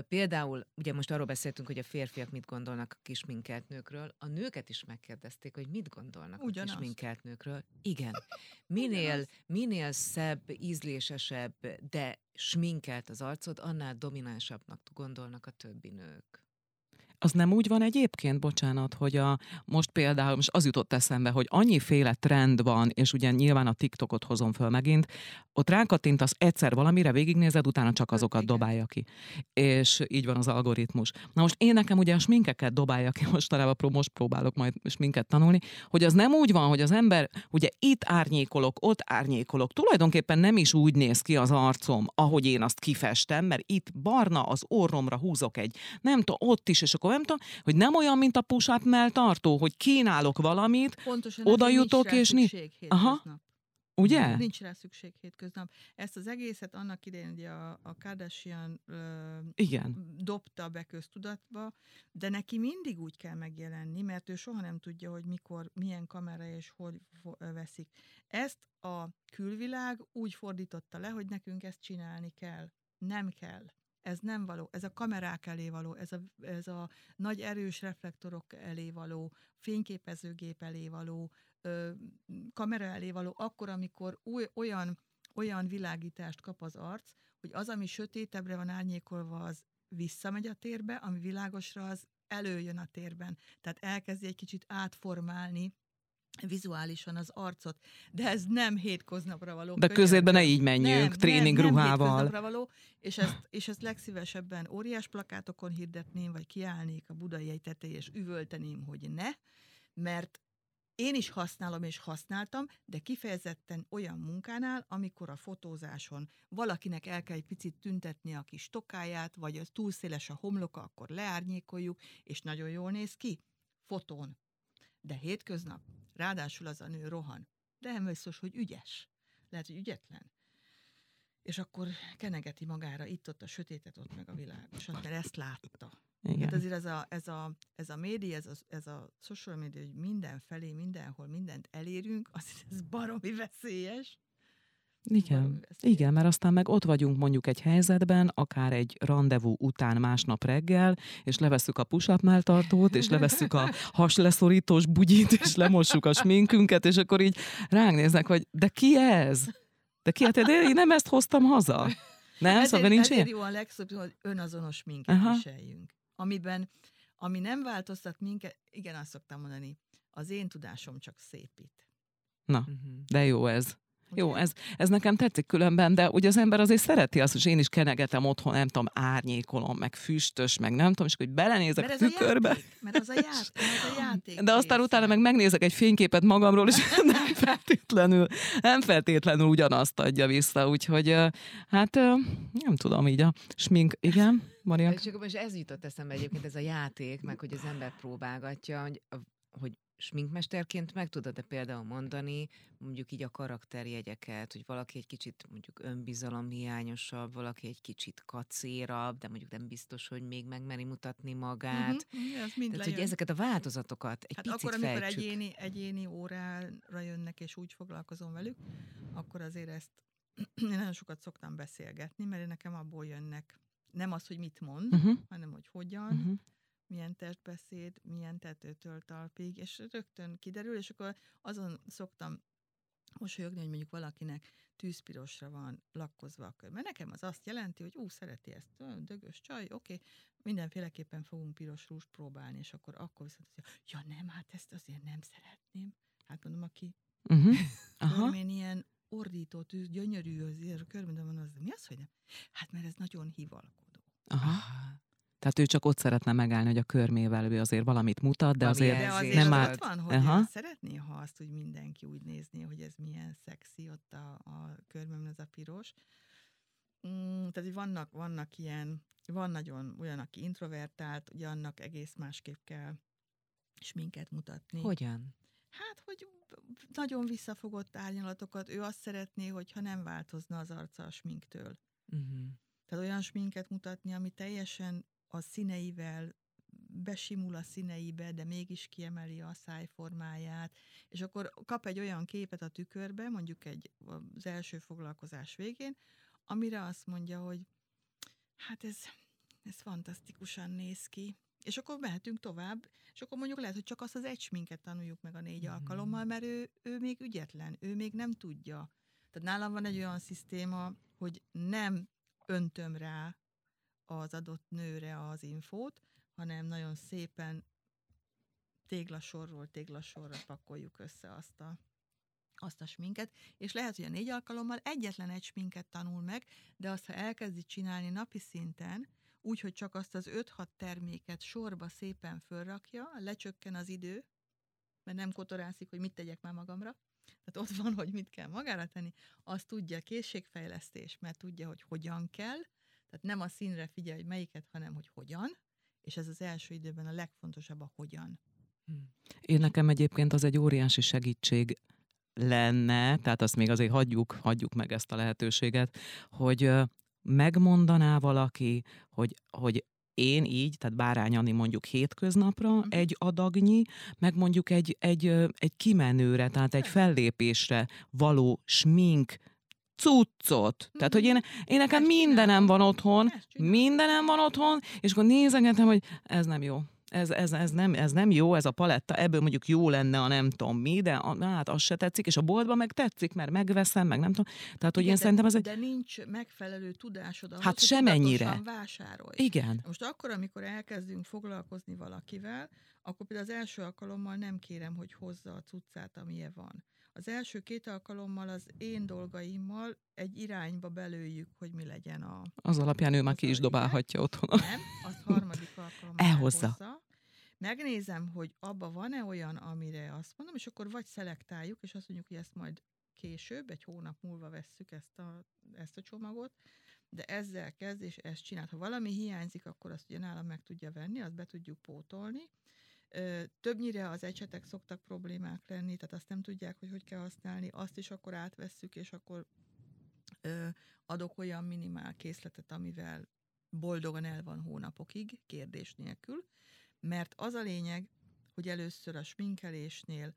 Például, ugye most arról beszéltünk, hogy a férfiak mit gondolnak a kisminkelt nőkről, a nőket is megkérdezték, hogy mit gondolnak Ugyanaz. a kisminkelt nőkről. Igen. Minél, minél szebb, ízlésesebb, de sminkelt az arcod, annál dominánsabbnak gondolnak a többi nők. Az nem úgy van egyébként, bocsánat, hogy a, most például, most az jutott eszembe, hogy annyiféle trend van, és ugye nyilván a TikTokot hozom föl megint, ott rákattintasz egyszer valamire, végignézed, utána csak azokat Igen. dobálja ki. És így van az algoritmus. Na most én nekem ugye a sminkeket dobálja ki, mostanában most próbálok majd sminket tanulni, hogy az nem úgy van, hogy az ember ugye itt árnyékolok, ott árnyékolok. Tulajdonképpen nem is úgy néz ki az arcom, ahogy én azt kifestem, mert itt barna az orromra húzok egy, nem tudom, ott is, és akkor nem tudom, hogy nem olyan, mint a push tartó, hogy kínálok valamit, Pontosan oda jutok, és nincs. Aha. Ugye? Nincs rá szükség hétköznap. Ezt az egészet annak idején ugye a, a Kardashian ö, Igen. dobta be köztudatba, de neki mindig úgy kell megjelenni, mert ő soha nem tudja, hogy mikor, milyen kamera és hogy veszik. Ezt a külvilág úgy fordította le, hogy nekünk ezt csinálni kell. Nem kell ez nem való, ez a kamerák elé való, ez a, ez a nagy erős reflektorok elé való, fényképezőgép elé való, ö, kamera elé való, akkor, amikor új, olyan, olyan világítást kap az arc, hogy az, ami sötétebbre van árnyékolva, az visszamegy a térbe, ami világosra, az előjön a térben. Tehát elkezdi egy kicsit átformálni vizuálisan az arcot, de ez nem hétköznapra való. De közétben ne így menjünk, nem, tréning nem, ruhával. Nem való, és ezt, és ezt legszívesebben óriás plakátokon hirdetném, vagy kiállnék a budai egy tetejé, és üvölteném, hogy ne, mert én is használom és használtam, de kifejezetten olyan munkánál, amikor a fotózáson valakinek el kell egy picit tüntetni a kis tokáját, vagy az túl széles a homloka, akkor leárnyékoljuk, és nagyon jól néz ki. Fotón. De hétköznap Ráadásul az a nő rohan. De nem biztos, hogy ügyes. Lehet, hogy ügyetlen. És akkor kenegeti magára itt-ott a sötétet, ott meg a világosat, mert ezt látta. Igen. Hát azért ez a, ez a, ez a média, ez a, ez a social media, hogy mindenfelé, mindenhol mindent elérünk, az ez baromi veszélyes. Igen, igen, mert aztán meg ott vagyunk mondjuk egy helyzetben, akár egy rendezvú után másnap reggel, és levesszük a push melltartót, és levesszük a hasleszorítós bugyit, és lemossuk a sminkünket, és akkor így ránk néznek, hogy de ki ez? De ki? Hát de én nem ezt hoztam haza. Nem, ezért, szóval nincs ezért ilyen? jó a legszebb, hogy önazonos minket Aha. viseljünk. Amiben, ami nem változtat minket, igen, azt szoktam mondani, az én tudásom csak szépít. Na, uh-huh. de jó ez. Jó, ez, ez nekem tetszik különben, de ugye az ember azért szereti azt, hogy én is kenegetem otthon, nem tudom, árnyékolom, meg füstös, meg nem tudom, és hogy belenézek mert a tükörbe. A játék, mert az a, játék, az a játék. De aztán része. utána meg megnézek egy fényképet magamról, és nem feltétlenül, nem feltétlenül ugyanazt adja vissza, úgyhogy hát nem tudom, így a smink, igen, Maria. És most ez jutott eszembe egyébként, ez a játék, meg hogy az ember próbálgatja, hogy, hogy sminkmesterként meg tudod-e például mondani, mondjuk így a karakterjegyeket, hogy valaki egy kicsit mondjuk önbizalomhiányosabb, valaki egy kicsit kacérabb, de mondjuk nem biztos, hogy még megmeri mutatni magát. Uh-huh, ez mind Tehát, hogy ezeket a változatokat egy hát picit akkor, amikor fejtsük. egyéni, egyéni órára jönnek, és úgy foglalkozom velük, akkor azért ezt én nagyon sokat szoktam beszélgetni, mert nekem abból jönnek nem az, hogy mit mond, uh-huh. hanem hogy hogyan, uh-huh milyen testbeszéd, milyen tetőtől talpig, és rögtön kiderül, és akkor azon szoktam mosolyogni, hogy mondjuk valakinek tűzpirosra van lakkozva a kör. Mert nekem az azt jelenti, hogy ú, szereti ezt, dögös csaj, oké, okay, mindenféleképpen fogunk piros rúst próbálni, és akkor akkor viszont, hogy ja nem, hát ezt azért nem szeretném. Hát mondom, aki uh-huh. Aha. én ilyen ordító tűz, gyönyörű azért a körben, van az, mi az, hogy nem? Hát mert ez nagyon hivalkodó. Aha. Tehát ő csak ott szeretne megállni, hogy a körmével ő azért valamit mutat, de azért, de azért nem áll... van, hogy Aha. szeretné, ha azt úgy mindenki úgy nézni, hogy ez milyen szexi ott a, a körmöm, ez a piros. Mm, tehát, hogy vannak, vannak ilyen, van nagyon olyan, aki introvertált, ugye annak egész másképp kell minket mutatni. Hogyan? Hát, hogy nagyon visszafogott árnyalatokat, ő azt szeretné, hogyha nem változna az arca a sminktől. Uh-huh. Tehát olyan sminket mutatni, ami teljesen a színeivel besimul a színeibe, de mégis kiemeli a szájformáját, és akkor kap egy olyan képet a tükörbe, mondjuk egy az első foglalkozás végén, amire azt mondja, hogy hát ez, ez fantasztikusan néz ki, és akkor mehetünk tovább, és akkor mondjuk lehet, hogy csak azt az egy sminket tanuljuk meg a négy mm-hmm. alkalommal, mert ő, ő még ügyetlen, ő még nem tudja. Tehát nálam van egy olyan szisztéma, hogy nem öntöm rá az adott nőre az infót, hanem nagyon szépen téglasorról téglasorra pakoljuk össze azt a, azt a sminket, és lehet, hogy a négy alkalommal egyetlen egy sminket tanul meg, de azt, ha elkezdi csinálni napi szinten, úgy, csak azt az 5-6 terméket sorba szépen fölrakja, lecsökken az idő, mert nem kotorászik, hogy mit tegyek már magamra, tehát ott van, hogy mit kell magára tenni, azt tudja készségfejlesztés, mert tudja, hogy hogyan kell, tehát nem a színre figyelj, hogy melyiket, hanem hogy hogyan, és ez az első időben a legfontosabb a hogyan. Hm. Én nekem egyébként az egy óriási segítség lenne, tehát azt még azért hagyjuk, hagyjuk meg ezt a lehetőséget, hogy megmondaná valaki, hogy, hogy én így, tehát Bárány Ani mondjuk hétköznapra uh-huh. egy adagnyi, meg mondjuk egy, egy, egy kimenőre, tehát egy fellépésre való smink, cuccot. Tehát, hogy én, én nekem mindenem van otthon, mindenem van otthon, és akkor nézegetem, hogy ez nem jó. Ez, ez, ez, nem, ez nem jó, ez a paletta, ebből mondjuk jó lenne a nem tudom mi, de a, hát az se tetszik, és a boltban meg tetszik, mert megveszem, meg nem tudom. Tehát, hogy Igen, én de, szerintem ez egy... De nincs megfelelő tudásod ahhoz, hát hogy semennyire. vásárolj. Igen. Most akkor, amikor elkezdünk foglalkozni valakivel, akkor például az első alkalommal nem kérem, hogy hozza a cuccát, amilyen van. Az első két alkalommal az én dolgaimmal egy irányba belőjük, hogy mi legyen a... Az alapján ő már ki is dobálhatja otthon. Nem, az harmadik alkalommal elhozza. Elhozza. Megnézem, hogy abba van-e olyan, amire azt mondom, és akkor vagy szelektáljuk, és azt mondjuk, hogy ezt majd később, egy hónap múlva vesszük ezt a, ezt a csomagot, de ezzel kezd, és ezt csinál. Ha valami hiányzik, akkor azt ugye nálam meg tudja venni, azt be tudjuk pótolni, Többnyire az ecsetek szoktak problémák lenni, tehát azt nem tudják, hogy hogy kell használni, azt is akkor átvesszük, és akkor adok olyan minimál készletet, amivel boldogan el van hónapokig, kérdés nélkül, mert az a lényeg, hogy először a sminkelésnél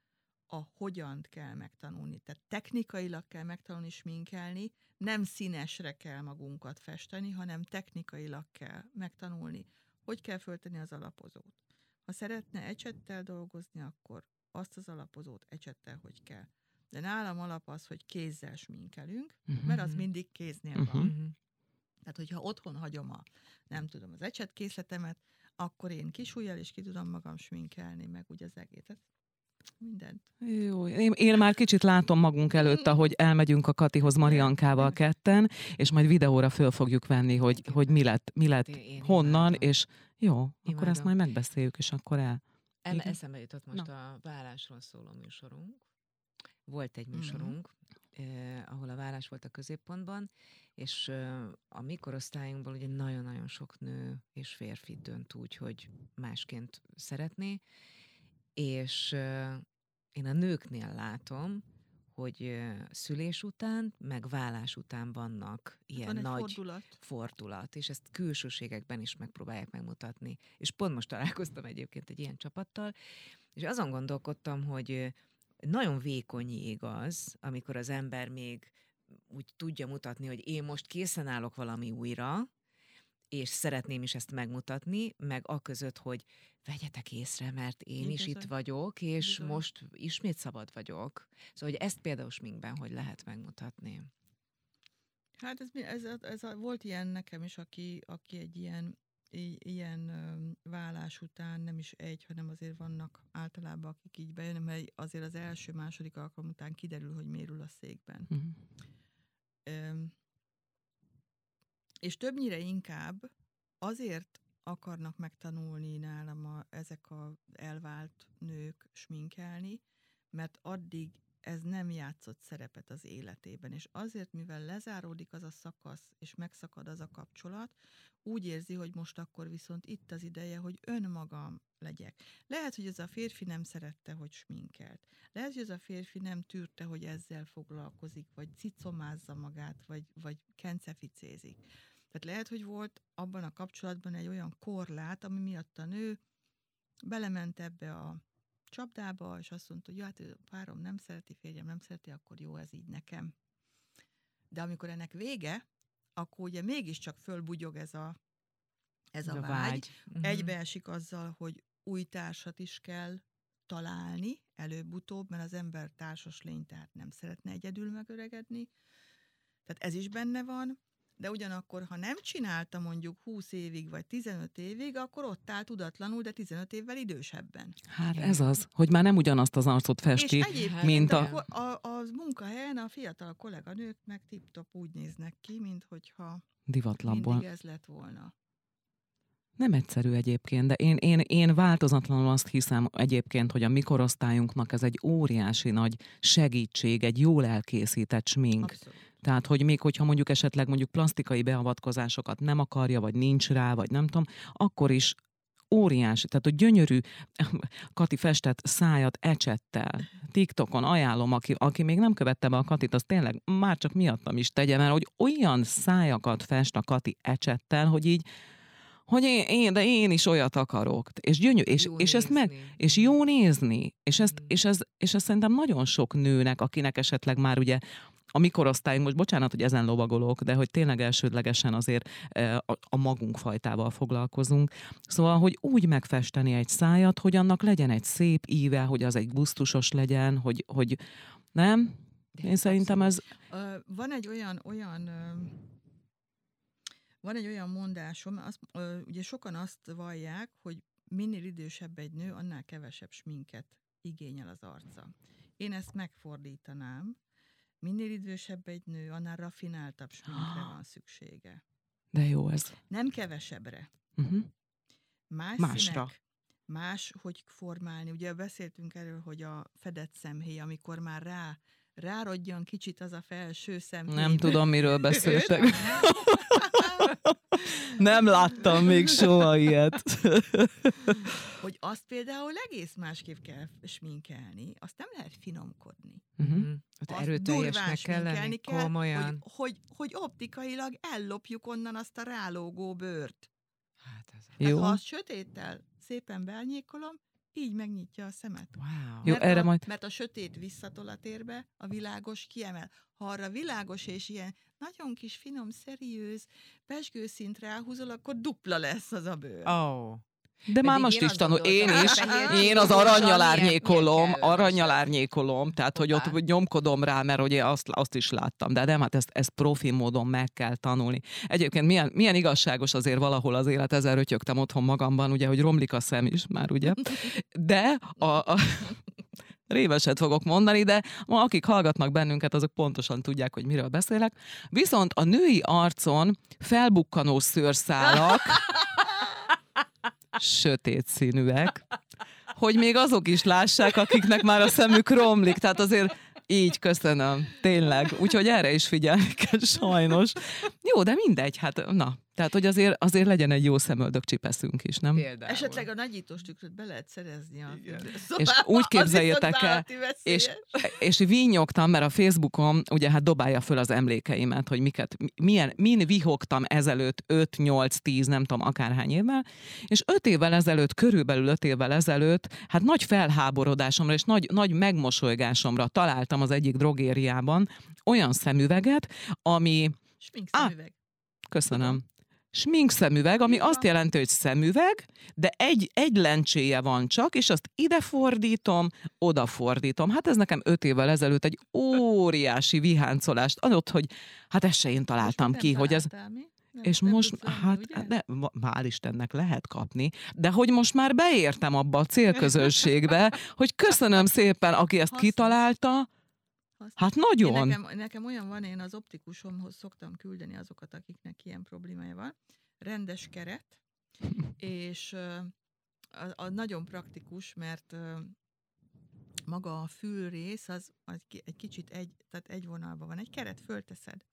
a hogyan kell megtanulni. Tehát technikailag kell megtanulni sminkelni, nem színesre kell magunkat festeni, hanem technikailag kell megtanulni, hogy kell föltenni az alapozót. Ha szeretne ecsettel dolgozni, akkor azt az alapozót ecsettel, hogy kell. De nálam alap az, hogy kézzel sminkelünk, uh-huh. mert az mindig kéznél uh-huh. van. Tehát, hogyha otthon hagyom a, nem tudom, az ecsetkészletemet, akkor én kisújjal is ki tudom magam sminkelni, meg ugye az egészet. Mindent. Jó, én, én már kicsit látom magunk előtt, ahogy elmegyünk a Katihoz Mariankával ketten, és majd videóra föl fogjuk venni, hogy, hogy mi lett, mi lett honnan, és jó, Imádom. akkor ezt majd megbeszéljük, és akkor el. el eszembe jutott most Na. a vállásról szóló műsorunk. Volt egy mhm. műsorunk, mm-hmm. eh, ahol a vállás volt a középpontban, és eh, a mi korosztályunkból ugye nagyon-nagyon sok nő és férfi dönt úgy, hogy másként szeretné, és én a nőknél látom, hogy szülés után, meg vállás után vannak ilyen Van nagy fordulat. fordulat, és ezt külsőségekben is megpróbálják megmutatni. És pont most találkoztam egyébként egy ilyen csapattal, és azon gondolkodtam, hogy nagyon vékony jég az, amikor az ember még úgy tudja mutatni, hogy én most készen állok valami újra, és szeretném is ezt megmutatni, meg a között, hogy vegyetek észre, mert én Én is itt vagyok, és Bizony. most ismét szabad vagyok. Szóval, hogy ezt például sminkben hogy lehet megmutatni? Hát ez, ez, ez, ez volt ilyen nekem is, aki, aki egy ilyen ilyen vállás után nem is egy, hanem azért vannak általában, akik így bejönnek, mert azért az első, második alkalom után kiderül, hogy mérül a székben. Uh-huh. És többnyire inkább azért akarnak megtanulni nálam a, ezek az elvált nők sminkelni, mert addig ez nem játszott szerepet az életében, és azért, mivel lezáródik az a szakasz, és megszakad az a kapcsolat, úgy érzi, hogy most akkor viszont itt az ideje, hogy önmagam legyek. Lehet, hogy ez a férfi nem szerette, hogy sminkelt. Lehet, hogy ez a férfi nem tűrte, hogy ezzel foglalkozik, vagy cicomázza magát, vagy, vagy kenceficézik. Tehát lehet, hogy volt abban a kapcsolatban egy olyan korlát, ami miatt a nő belement ebbe a csapdába, és azt mondta, hogy ja, hát a párom nem szereti, férjem nem szereti, akkor jó, ez így nekem. De amikor ennek vége, akkor ugye mégiscsak fölbugyog ez a, ez a, a vágy. vágy. Uh-huh. Egybeesik azzal, hogy új társat is kell találni előbb-utóbb, mert az ember társas lény, tehát nem szeretne egyedül megöregedni. Tehát ez is benne van, de ugyanakkor, ha nem csinálta mondjuk 20 évig vagy 15 évig, akkor ott áll tudatlanul, de 15 évvel idősebben. Hát ez az, hogy már nem ugyanazt az arcot festi, és mint a... a... a... Munkahelyen a fiatal kolléganők meg tip-top úgy néznek ki, mint hogyha divatlabból. mindig ez lett volna. Nem egyszerű egyébként, de én, én, én változatlanul azt hiszem egyébként, hogy a mikorosztályunknak ez egy óriási nagy segítség, egy jól elkészített smink. Abszolút. Tehát, hogy még hogyha mondjuk esetleg mondjuk plastikai beavatkozásokat nem akarja, vagy nincs rá, vagy nem tudom, akkor is óriási, tehát hogy gyönyörű Kati festett szájat ecsettel. TikTokon ajánlom, aki, aki még nem követte be a Katit, az tényleg már csak miattam is tegye, mert hogy olyan szájakat fest a Kati ecsettel, hogy így hogy én, én, de én is olyat akarok. És gyönyörű, és, és ezt meg, és jó nézni. És ezt, mm. és, ez, és ez szerintem nagyon sok nőnek, akinek esetleg már ugye a mi korosztályunk, most bocsánat, hogy ezen lovagolok, de hogy tényleg elsődlegesen azért e, a, magunk fajtával foglalkozunk. Szóval, hogy úgy megfesteni egy szájat, hogy annak legyen egy szép íve, hogy az egy gusztusos legyen, hogy, hogy nem? Én szerintem ez... Van egy olyan, olyan van egy olyan mondásom, azt, ugye sokan azt vallják, hogy minél idősebb egy nő, annál kevesebb sminket igényel az arca. Én ezt megfordítanám, minél idősebb egy nő, annál rafináltabb sminkre van szüksége. De jó ez. Nem kevesebbre. Uh-huh. Más Másra. Színek, más, hogy formálni. Ugye beszéltünk erről, hogy a fedett szemhéj, amikor már rá rárodjon kicsit az a felső szemhéj. Nem tudom, miről beszéltek. Nem láttam még soha ilyet. Hogy azt például egész másképp kell sminkelni, azt nem lehet finomkodni. Uh-huh. Hát erőteljesnek kell lenni, kell, komolyan. Hogy, hogy, hogy optikailag ellopjuk onnan azt a rálógó bőrt. Hát ez hát Jó. Ha azt sötéttel szépen beárnyékolom, így megnyitja a szemet. Wow. Jó, mert erre a, majd- Mert a sötét visszatol a térbe, a világos kiemel. Ha arra világos és ilyen nagyon kis, finom, szeriőz, pesgőszint ráhúzol, akkor dupla lesz az a bőr. Oh. De már most is tanul, én is, én az aranyjal árnyékolom, aranyjal árnyékolom, tehát hogy ott nyomkodom rá, mert ugye azt, azt is láttam, de nem, hát ezt, ezt profi módon meg kell tanulni. Egyébként milyen, milyen igazságos azért valahol az élet, ezzel rötyögtem otthon magamban, ugye, hogy romlik a szem is már, ugye, de a, a réveset fogok mondani, de ma akik hallgatnak bennünket, azok pontosan tudják, hogy miről beszélek. Viszont a női arcon felbukkanó szőrszálak, sötét színűek, hogy még azok is lássák, akiknek már a szemük romlik. Tehát azért így köszönöm, tényleg. Úgyhogy erre is figyelni kell sajnos. Jó, de mindegy, hát na. Tehát, hogy azért, azért legyen egy jó szemöldök csipeszünk is, nem? Például. Esetleg a nagyítós tükröt be lehet szerezni a szobába, És úgy képzeljétek el, és, és vinyogtam, mert a Facebookon ugye hát dobálja föl az emlékeimet, hogy miket, milyen, min vihogtam ezelőtt 5, 8, 10, nem tudom, akárhány évvel, és 5 évvel ezelőtt, körülbelül 5 évvel ezelőtt, hát nagy felháborodásomra és nagy, nagy megmosolygásomra találtam az egyik drogériában olyan szemüveget, ami, Smink Á, szemüveg. köszönöm, smink szemüveg, ami azt jelenti, hogy szemüveg, de egy, egy lencséje van csak, és azt ide fordítom, oda fordítom. Hát ez nekem öt évvel ezelőtt egy óriási viháncolást adott, hogy hát ezt se én találtam ki, hogy ez... mi? Nem- És nem most, venni, hát, ugye? de, hál' Istennek lehet kapni, de hogy most már beértem abba a célközönségbe, hogy köszönöm szépen, aki ezt Hasznos. kitalálta, Hát nagyon. nekem, nekem olyan van, én az optikusomhoz szoktam küldeni azokat, akiknek ilyen problémája van. Rendes keret, és a, a nagyon praktikus, mert maga a fülrész az, az egy kicsit egy, tehát egy vonalban van. Egy keret fölteszed,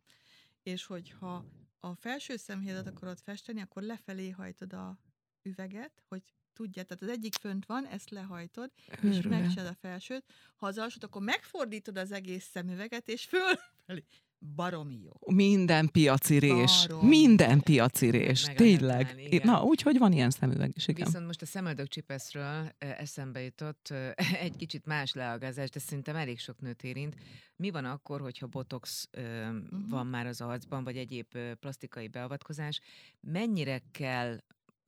és hogyha a felső szemhéjat akarod festeni, akkor lefelé hajtod a üveget, hogy tudja, tehát az egyik fönt van, ezt lehajtod, és megcsinálod a felsőt, ha az alsót, akkor megfordítod az egész szemüveget, és fölfelé. Baromi jó. Minden piaci rés. Barom. Minden piaci rés. Meg Tényleg. igen. Na, úgyhogy van ilyen szemüveg is, igen. Viszont most a szemöldökcsipeszről ö, eszembe jutott egy kicsit más leagázás, de szerintem elég sok nőt érint. Mi van akkor, hogyha botox Mhm. van már az arcban, vagy egyéb plastikai beavatkozás? Mennyire kell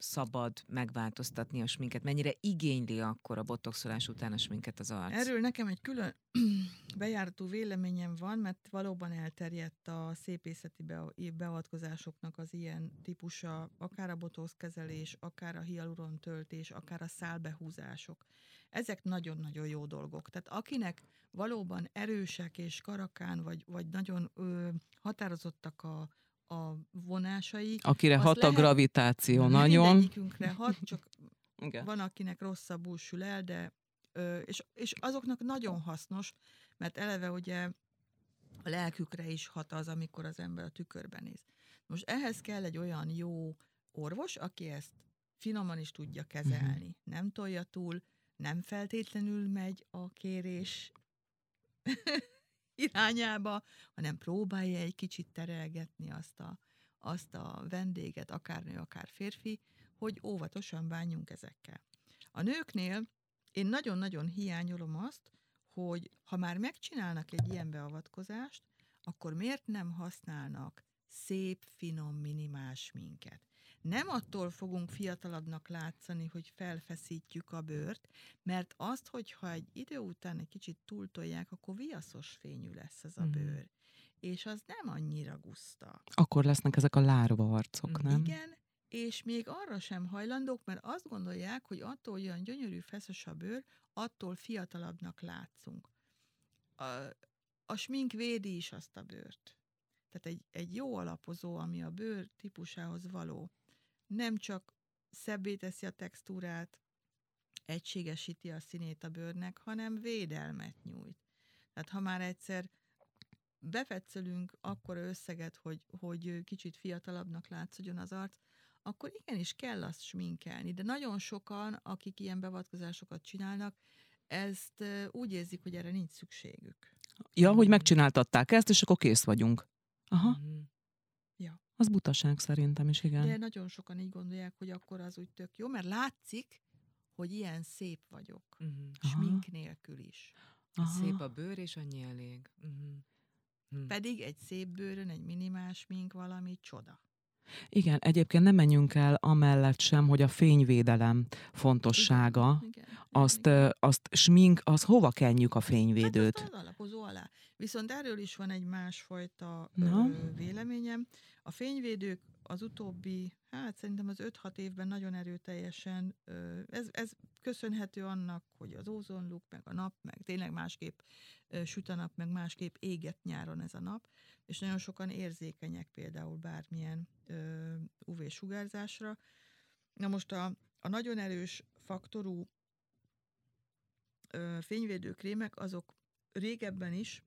szabad megváltoztatni a sminket? Mennyire igényli akkor a botoxolás után a sminket az arc? Erről nekem egy külön bejárató véleményem van, mert valóban elterjedt a szépészeti bea- beavatkozásoknak az ilyen típusa, akár a botox kezelés, akár a hialuron töltés, akár a szálbehúzások. Ezek nagyon-nagyon jó dolgok. Tehát akinek valóban erősek és karakán, vagy, vagy nagyon ö, határozottak a, a vonásai, Akire hat a lehet- gravitáció nagyon. mindegyikünkre hat, csak Igen. van, akinek rosszabbul sül el, de ö, és, és azoknak nagyon hasznos, mert eleve ugye a lelkükre is hat az, amikor az ember a tükörben néz. Most ehhez kell egy olyan jó orvos, aki ezt finoman is tudja kezelni. Uh-huh. Nem tolja túl, nem feltétlenül megy a kérés irányába, hanem próbálja egy kicsit terelgetni azt a, azt a vendéget, akár nő, akár férfi, hogy óvatosan bánjunk ezekkel. A nőknél én nagyon-nagyon hiányolom azt, hogy ha már megcsinálnak egy ilyen beavatkozást, akkor miért nem használnak szép, finom, minimás minket. Nem attól fogunk fiatalabbnak látszani, hogy felfeszítjük a bőrt, mert azt, hogyha egy idő után egy kicsit túltolják, akkor viaszos fényű lesz az a Mhm. bőr. És az nem annyira guszta. Akkor lesznek ezek a lárva arcok, Mhm. nem? Igen, és még arra sem hajlandók, mert azt gondolják, hogy attól olyan gyönyörű, feszes a bőr, attól fiatalabbnak látszunk. A, a smink védi is azt a bőrt. Tehát egy, egy jó alapozó, ami a bőr típusához való, nem csak szebbé teszi a textúrát, egységesíti a színét a bőrnek, hanem védelmet nyújt. Tehát ha már egyszer befetszelünk akkor összeget, hogy, hogy kicsit fiatalabbnak látszódjon az arc, akkor igenis kell azt sminkelni. De nagyon sokan, akik ilyen beavatkozásokat csinálnak, ezt úgy érzik, hogy erre nincs szükségük. Ja, hogy megcsináltatták ezt, és akkor kész vagyunk. Aha, Mhm. Az butaság szerintem is, igen. De nagyon sokan így gondolják, hogy akkor az úgy tök jó, mert látszik, hogy ilyen szép vagyok, Uh-huh. smink nélkül is. Aha. Szép a bőr, és annyi elég. Uh-huh. Hm. Pedig egy szép bőrön, egy minimál smink valami csoda. Igen, egyébként nem menjünk el amellett sem, hogy a fényvédelem fontossága, Igen, igen, azt, igen. azt smink, az hova kenjük a fényvédőt? Hát azt az alapozó alá. Viszont erről is van egy másfajta Na? ö, véleményem. A fényvédők az utóbbi, hát szerintem az 5-6 évben nagyon erőteljesen, ez, ez köszönhető annak, hogy az ózonluk, meg a nap, meg tényleg másképp süt a nap, meg másképp éget nyáron ez a nap, és nagyon sokan érzékenyek például bármilyen UV-sugárzásra. Na most a, a nagyon erős faktorú ö, fényvédőkrémek, azok régebben is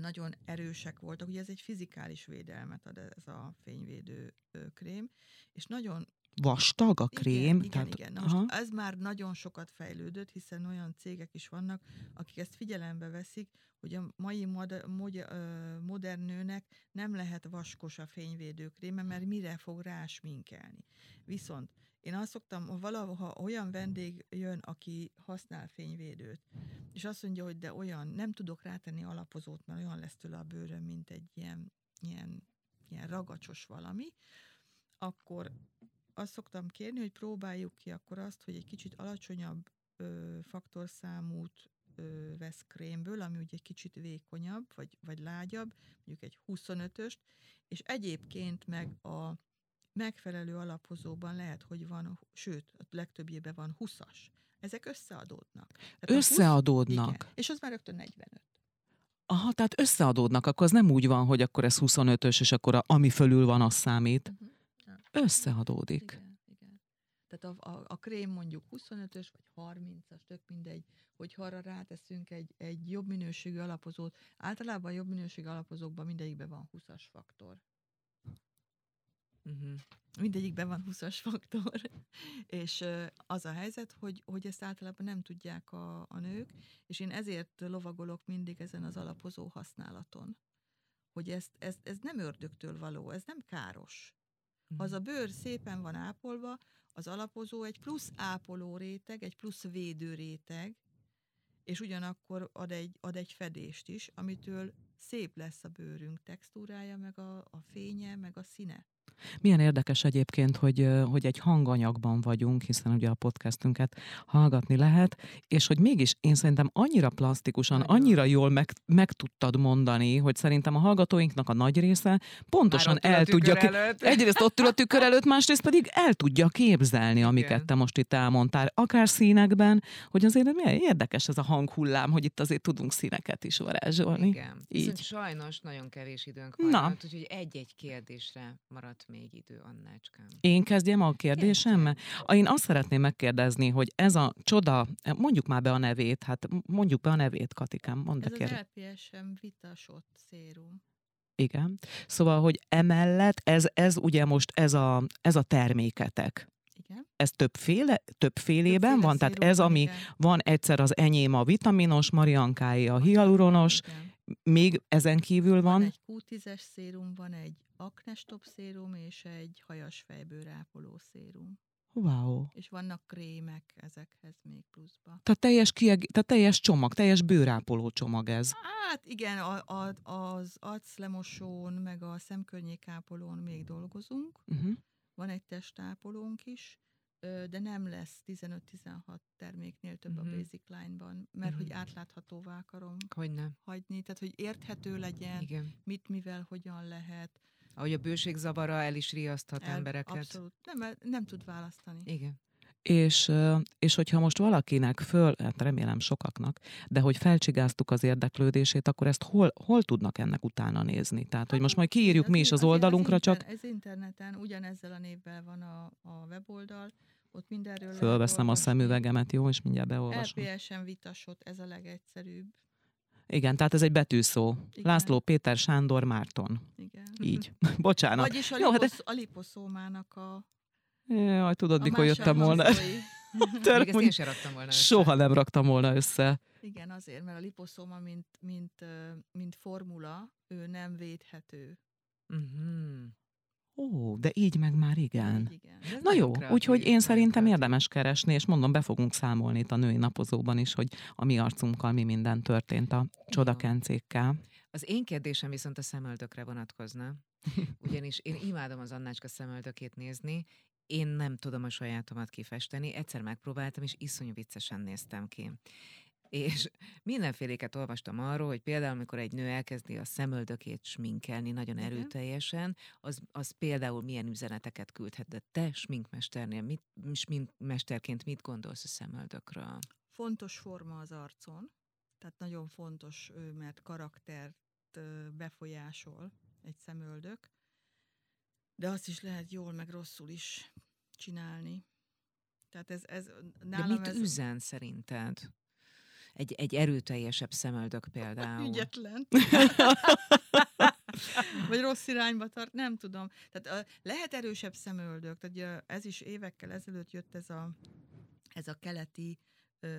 nagyon erősek voltak. Ugye ez egy fizikális védelmet ad ez a fényvédő krém, és nagyon Vastag a krém? igen, igen, igen. Na most ez már nagyon sokat fejlődött, hiszen olyan cégek is vannak, akik ezt figyelembe veszik, hogy a mai ö, modern nőnek nem lehet vaskos a fényvédőkréme, mert mire fog rásminkelni. Viszont én azt szoktam, ha valaha olyan vendég jön, aki használ fényvédőt, és azt mondja, hogy de olyan, nem tudok rátenni alapozót, mert olyan lesz tőle a bőröm, mint egy ilyen, ilyen, ilyen ragacsos valami, akkor azt szoktam kérni, hogy próbáljuk ki akkor azt, hogy egy kicsit alacsonyabb ö, faktorszámút ö, vesz krémből, ami ugye egy kicsit vékonyabb, vagy, vagy lágyabb, mondjuk egy 25-öst, és egyébként meg a megfelelő alapozóban lehet, hogy van, sőt, a legtöbbjében van 20-as. Ezek összeadódnak. Tehát a 20 Összeadódnak. Igen, és az már rögtön 45. Aha, tehát összeadódnak, akkor az nem úgy van, hogy akkor ez 25-ös, és akkor a, ami fölül van, az számít. Uh-huh. Összeadódik. Igen, igen. Tehát a, a, a krém mondjuk 25-ös vagy 30-as, tök mindegy, hogyha arra ráteszünk egy, egy jobb minőségű alapozót. Általában a jobb minőségű alapozókban mindegyikben van 20-as faktor. Uh-huh. Mindegyikben van 20-as faktor. és az a helyzet, hogy, hogy ezt általában nem tudják a, a nők, és én ezért lovagolok mindig ezen az alapozó használaton. Hogy ezt, ez, ez nem ördögtől való, ez nem káros. Ha az a bőr szépen van ápolva, az alapozó egy plusz ápoló réteg, egy plusz védő réteg, és ugyanakkor ad egy, ad egy fedést is, amitől szép lesz a bőrünk textúrája, meg a, a fénye, meg a színe. Milyen érdekes egyébként, hogy, hogy egy hanganyagban vagyunk, hiszen ugye a podcastünket hallgatni lehet, és hogy mégis én szerintem annyira plastikusan, annyira jól meg, meg tudtad mondani, hogy szerintem a hallgatóinknak a nagy része pontosan el tudja ki-. Egyrészt ott ül a tükör előtt, másrészt pedig el tudja képzelni, amiket Igen. te most itt elmondtál, akár színekben, hogy azért milyen érdekes ez a hanghullám, hogy itt azért tudunk színeket is varázsolni. Igen. Így. Viszont sajnos nagyon kevés időnk van. Na. úgyhogy egy-egy kérdésre maradt még idő, Annácskám. Én kezdjem a kérdésemmel? Én azt szeretném megkérdezni, hogy ez a csoda, mondjuk már be a nevét, hát mondjuk be a nevét, Katikám, mondd Ez a az kérdést. LPSM Vitasot szérum. Igen. Szóval, hogy emellett ez, ez ugye most ez a, ez a terméketek. Igen. Ez többféle, többfélében Többféle van? Tehát ez, ami igen. van egyszer az enyém a vitaminos, Mariankái a hialuronos, Igen. még ezen kívül Van van, egy Q10-es szérum, van egy aknestop szérum, és egy hajas fejbőr ápoló szérum. wow. És vannak krémek ezekhez még pluszba. Tehát teljes, kieg... Tehát teljes csomag, teljes bőrápoló csomag ez. Hát igen, a, a, az arclemosón, meg a szemkörnyékápolón még dolgozunk. Uh-huh. Van egy testápolónk is, de nem lesz 15-16 terméknél több a Mhm. Basic Line-ban, mert hogy Mhm. átláthatóvá akarom Hogyne. hagyni, tehát hogy érthető legyen, Igen. mit, mivel, hogyan lehet. Ahogy a bőségzavara el is riaszthat El- embereket. Abszolút. Nem, nem tud választani. Igen. És, és hogyha most valakinek föl, hát remélem sokaknak, de hogy felcsigáztuk az érdeklődését, akkor ezt hol, hol tudnak ennek utána nézni? Tehát, hogy most majd kiírjuk mi is az oldalunkra, csak Ez interneten, ugyanezzel a névvel van a, a weboldal, ott mindenről fölveszem a szemüvegemet, jó, és mindjárt beolvasom. LPSM Vitasot, ez a legegyszerűbb. Igen, tehát ez egy betűszó. Igen. László Péter Sándor Márton. Igen. Így. Bocsánat. Vagyis a, Jó, hát liposz, a liposzómának a, Jaj, tudod, a mikor jöttem volna. Tör- Még ezt én sem raktam volna össze. Soha nem raktam volna össze. Igen, azért, mert a liposzóma, mint, mint, mint formula, ő nem védhető. Mhm. Ó, de így meg már igen. Igen. Na jó, úgyhogy én szerintem érdemes keresni, és mondom, be fogunk számolni itt a női napozóban is, hogy a mi arcunkkal mi minden történt a csodakencékkel. Az én kérdésem viszont a szemöldökre vonatkozna. Ugyanis én imádom az Annácska szemöldökét nézni, én nem tudom a sajátomat kifesteni, egyszer megpróbáltam, és iszonyú viccesen néztem ki. És mindenféléket olvastam arról, hogy például, amikor egy nő elkezdi a szemöldökét sminkelni nagyon erőteljesen, az, az például milyen üzeneteket küldhet. De te sminkmesternél, mit, sminkmesterként mit gondolsz a szemöldökről? Fontos forma az arcon, tehát nagyon fontos, mert karaktert befolyásol egy szemöldök, de azt is lehet jól meg rosszul is csinálni. Tehát ez, ez De nálam mit ez üzen szerinted? Egy, egy erőteljesebb szemöldök például. ügyetlen. Vagy rossz irányba tart, nem tudom. Tehát ö, lehet erősebb szemöldök, tehát ugye ez is évekkel ezelőtt jött ez a, ez a keleti,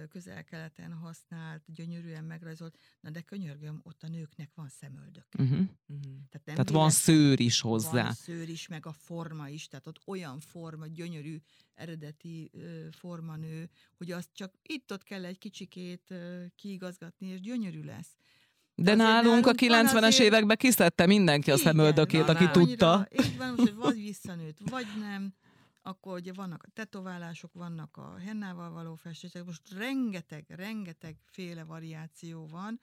közel-keleten használt, gyönyörűen megrajzolt, na de könyörgöm, ott a nőknek van szemöldök. Uh-huh. Mhm. Tehát, nem Tehát van szőr is hozzá. Van szőr is, meg a forma is, tehát ott olyan forma, gyönyörű, eredeti ö, formanő, hogy azt csak itt-ott kell egy kicsikét ö, kiigazgatni, és gyönyörű lesz. De azért nálunk a nálunk van 90-es azért- években kiszedte mindenki a szemöldökét, aki tudta. Annyira, így van, most, hogy vagy visszanőtt, vagy nem, akkor ugye vannak a tetoválások, vannak a hennával való festések, most rengeteg, rengeteg féle variáció van,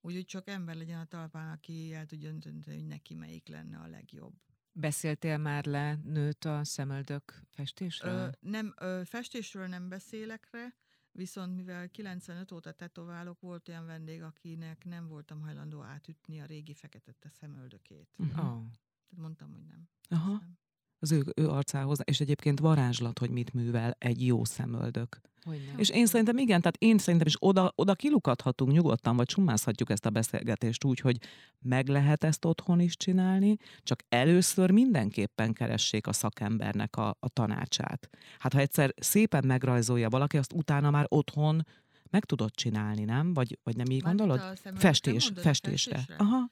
úgyhogy csak ember legyen a talpán, aki el tudja dönteni, hogy neki melyik lenne a legjobb. Beszéltél már le nőt a szemöldök festésről? Ö, nem, ö, festésről nem beszélek re, viszont mivel 95 óta tetoválok, volt olyan vendég, akinek nem voltam hajlandó átütni a régi feketette szemöldökét. Mhm. oh. Tehát mondtam, hogy nem. Aha. nem. Az ő, ő arcához, és egyébként varázslat, hogy mit művel egy jó szemöldök. Hogy nem? És én szerintem igen, tehát én szerintem is oda, oda kilukadhatunk nyugodtan, vagy summázhatjuk ezt a beszélgetést úgy, hogy meg lehet ezt otthon is csinálni, csak először mindenképpen keressék a szakembernek a, a tanácsát. Hát ha egyszer szépen megrajzolja valaki, azt utána már otthon meg tudod csinálni, nem? Vagy, vagy nem így Mármint gondolod? szemöldökre Festés, mondod, festésre. festésre? Aha.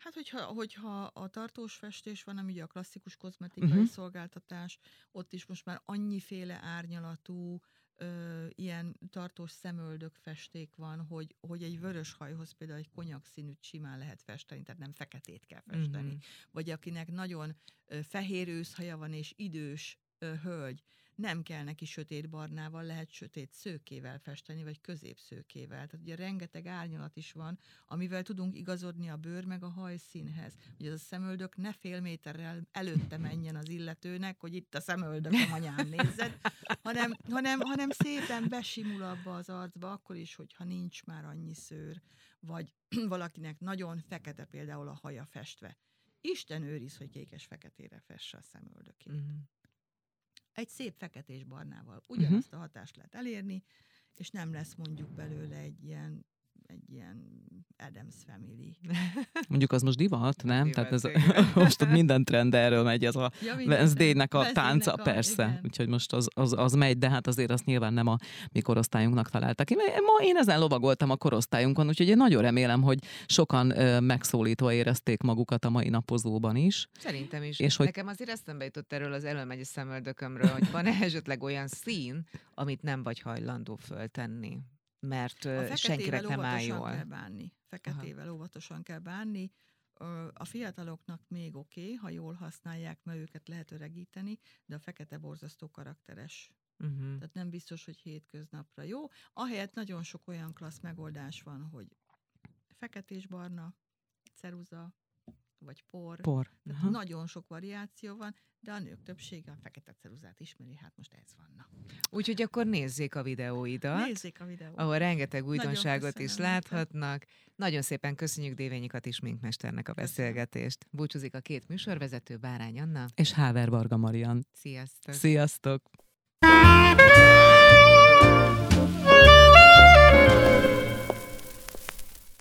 Hát, hogyha, hogyha a tartós festés van, ami ugye a klasszikus kozmetikai uh-huh. szolgáltatás, ott is most már annyiféle árnyalatú, ö, ilyen tartós szemöldök festék van, hogy, hogy egy vörös hajhoz például egy konyak színűt simán lehet festeni, tehát nem feketét kell festeni. Mhm. Vagy akinek nagyon ö, fehér őszhaja van és idős ö, hölgy, nem kell neki sötét barnával, lehet sötét szőkével festeni, vagy középszőkével. Tehát ugye rengeteg árnyalat is van, amivel tudunk igazodni a bőr meg a hajszínhez. Hogy az a szemöldök ne fél méterrel előtte menjen az illetőnek, hogy itt a szemöldök a anyám nézed, hanem, hanem, hanem szépen besimul abba az arcba, akkor is, hogyha nincs már annyi szőr, vagy valakinek nagyon fekete például a haja festve. Isten őriz, hogy kékes-feketére fesse a szemöldökét. Mhm. Egy szép feketés barnával ugyanazt a hatást lehet elérni, és nem lesz mondjuk belőle egy ilyen egy ilyen Adams Family. Mondjuk az most divat, nem? Divat, Tehát ez igen. most minden trend erről megy, ez a Ja, Wednesday-nek a tánca, a- persze. igen. Úgyhogy most az, az, az megy, de hát azért azt nyilván nem a mi korosztályunknak találtak ki. Ma én ezen lovagoltam a korosztályunkon, úgyhogy én nagyon remélem, hogy sokan ö, megszólítva érezték magukat a mai napozóban is. Szerintem is. És hogy- Nekem azért eszembe jutott erről az előmegy a szemöldökömről, hogy van-e esetleg olyan szín, amit nem vagy hajlandó föltenni, mert senkinek nem áll óvatosan jól. kell bánni. Feketével óvatosan kell bánni. A fiataloknak még oké, okay, ha jól használják, mert őket lehet öregíteni, de a fekete borzasztó karakteres. Uh-huh. Tehát nem biztos, hogy hétköznapra jó. Ahelyett nagyon sok olyan klassz megoldás van, hogy feketés-barna, ceruza, vagy por. Por. Tehát Aha. nagyon sok variáció van, de a nők többsége a fekete ceruzát ismeri, hát most ez vanna. Úgyhogy akkor nézzék a videóidat. Nézzék a videót. ahol rengeteg újdonságot is köszönöm nektek. láthatnak. Nagyon szépen köszönjük Dévényikat is Minkmesternek a beszélgetést. Búcsúzik a két műsorvezető, Bárány Anna. És Háver Varga Marian. Sziasztok! Sziasztok!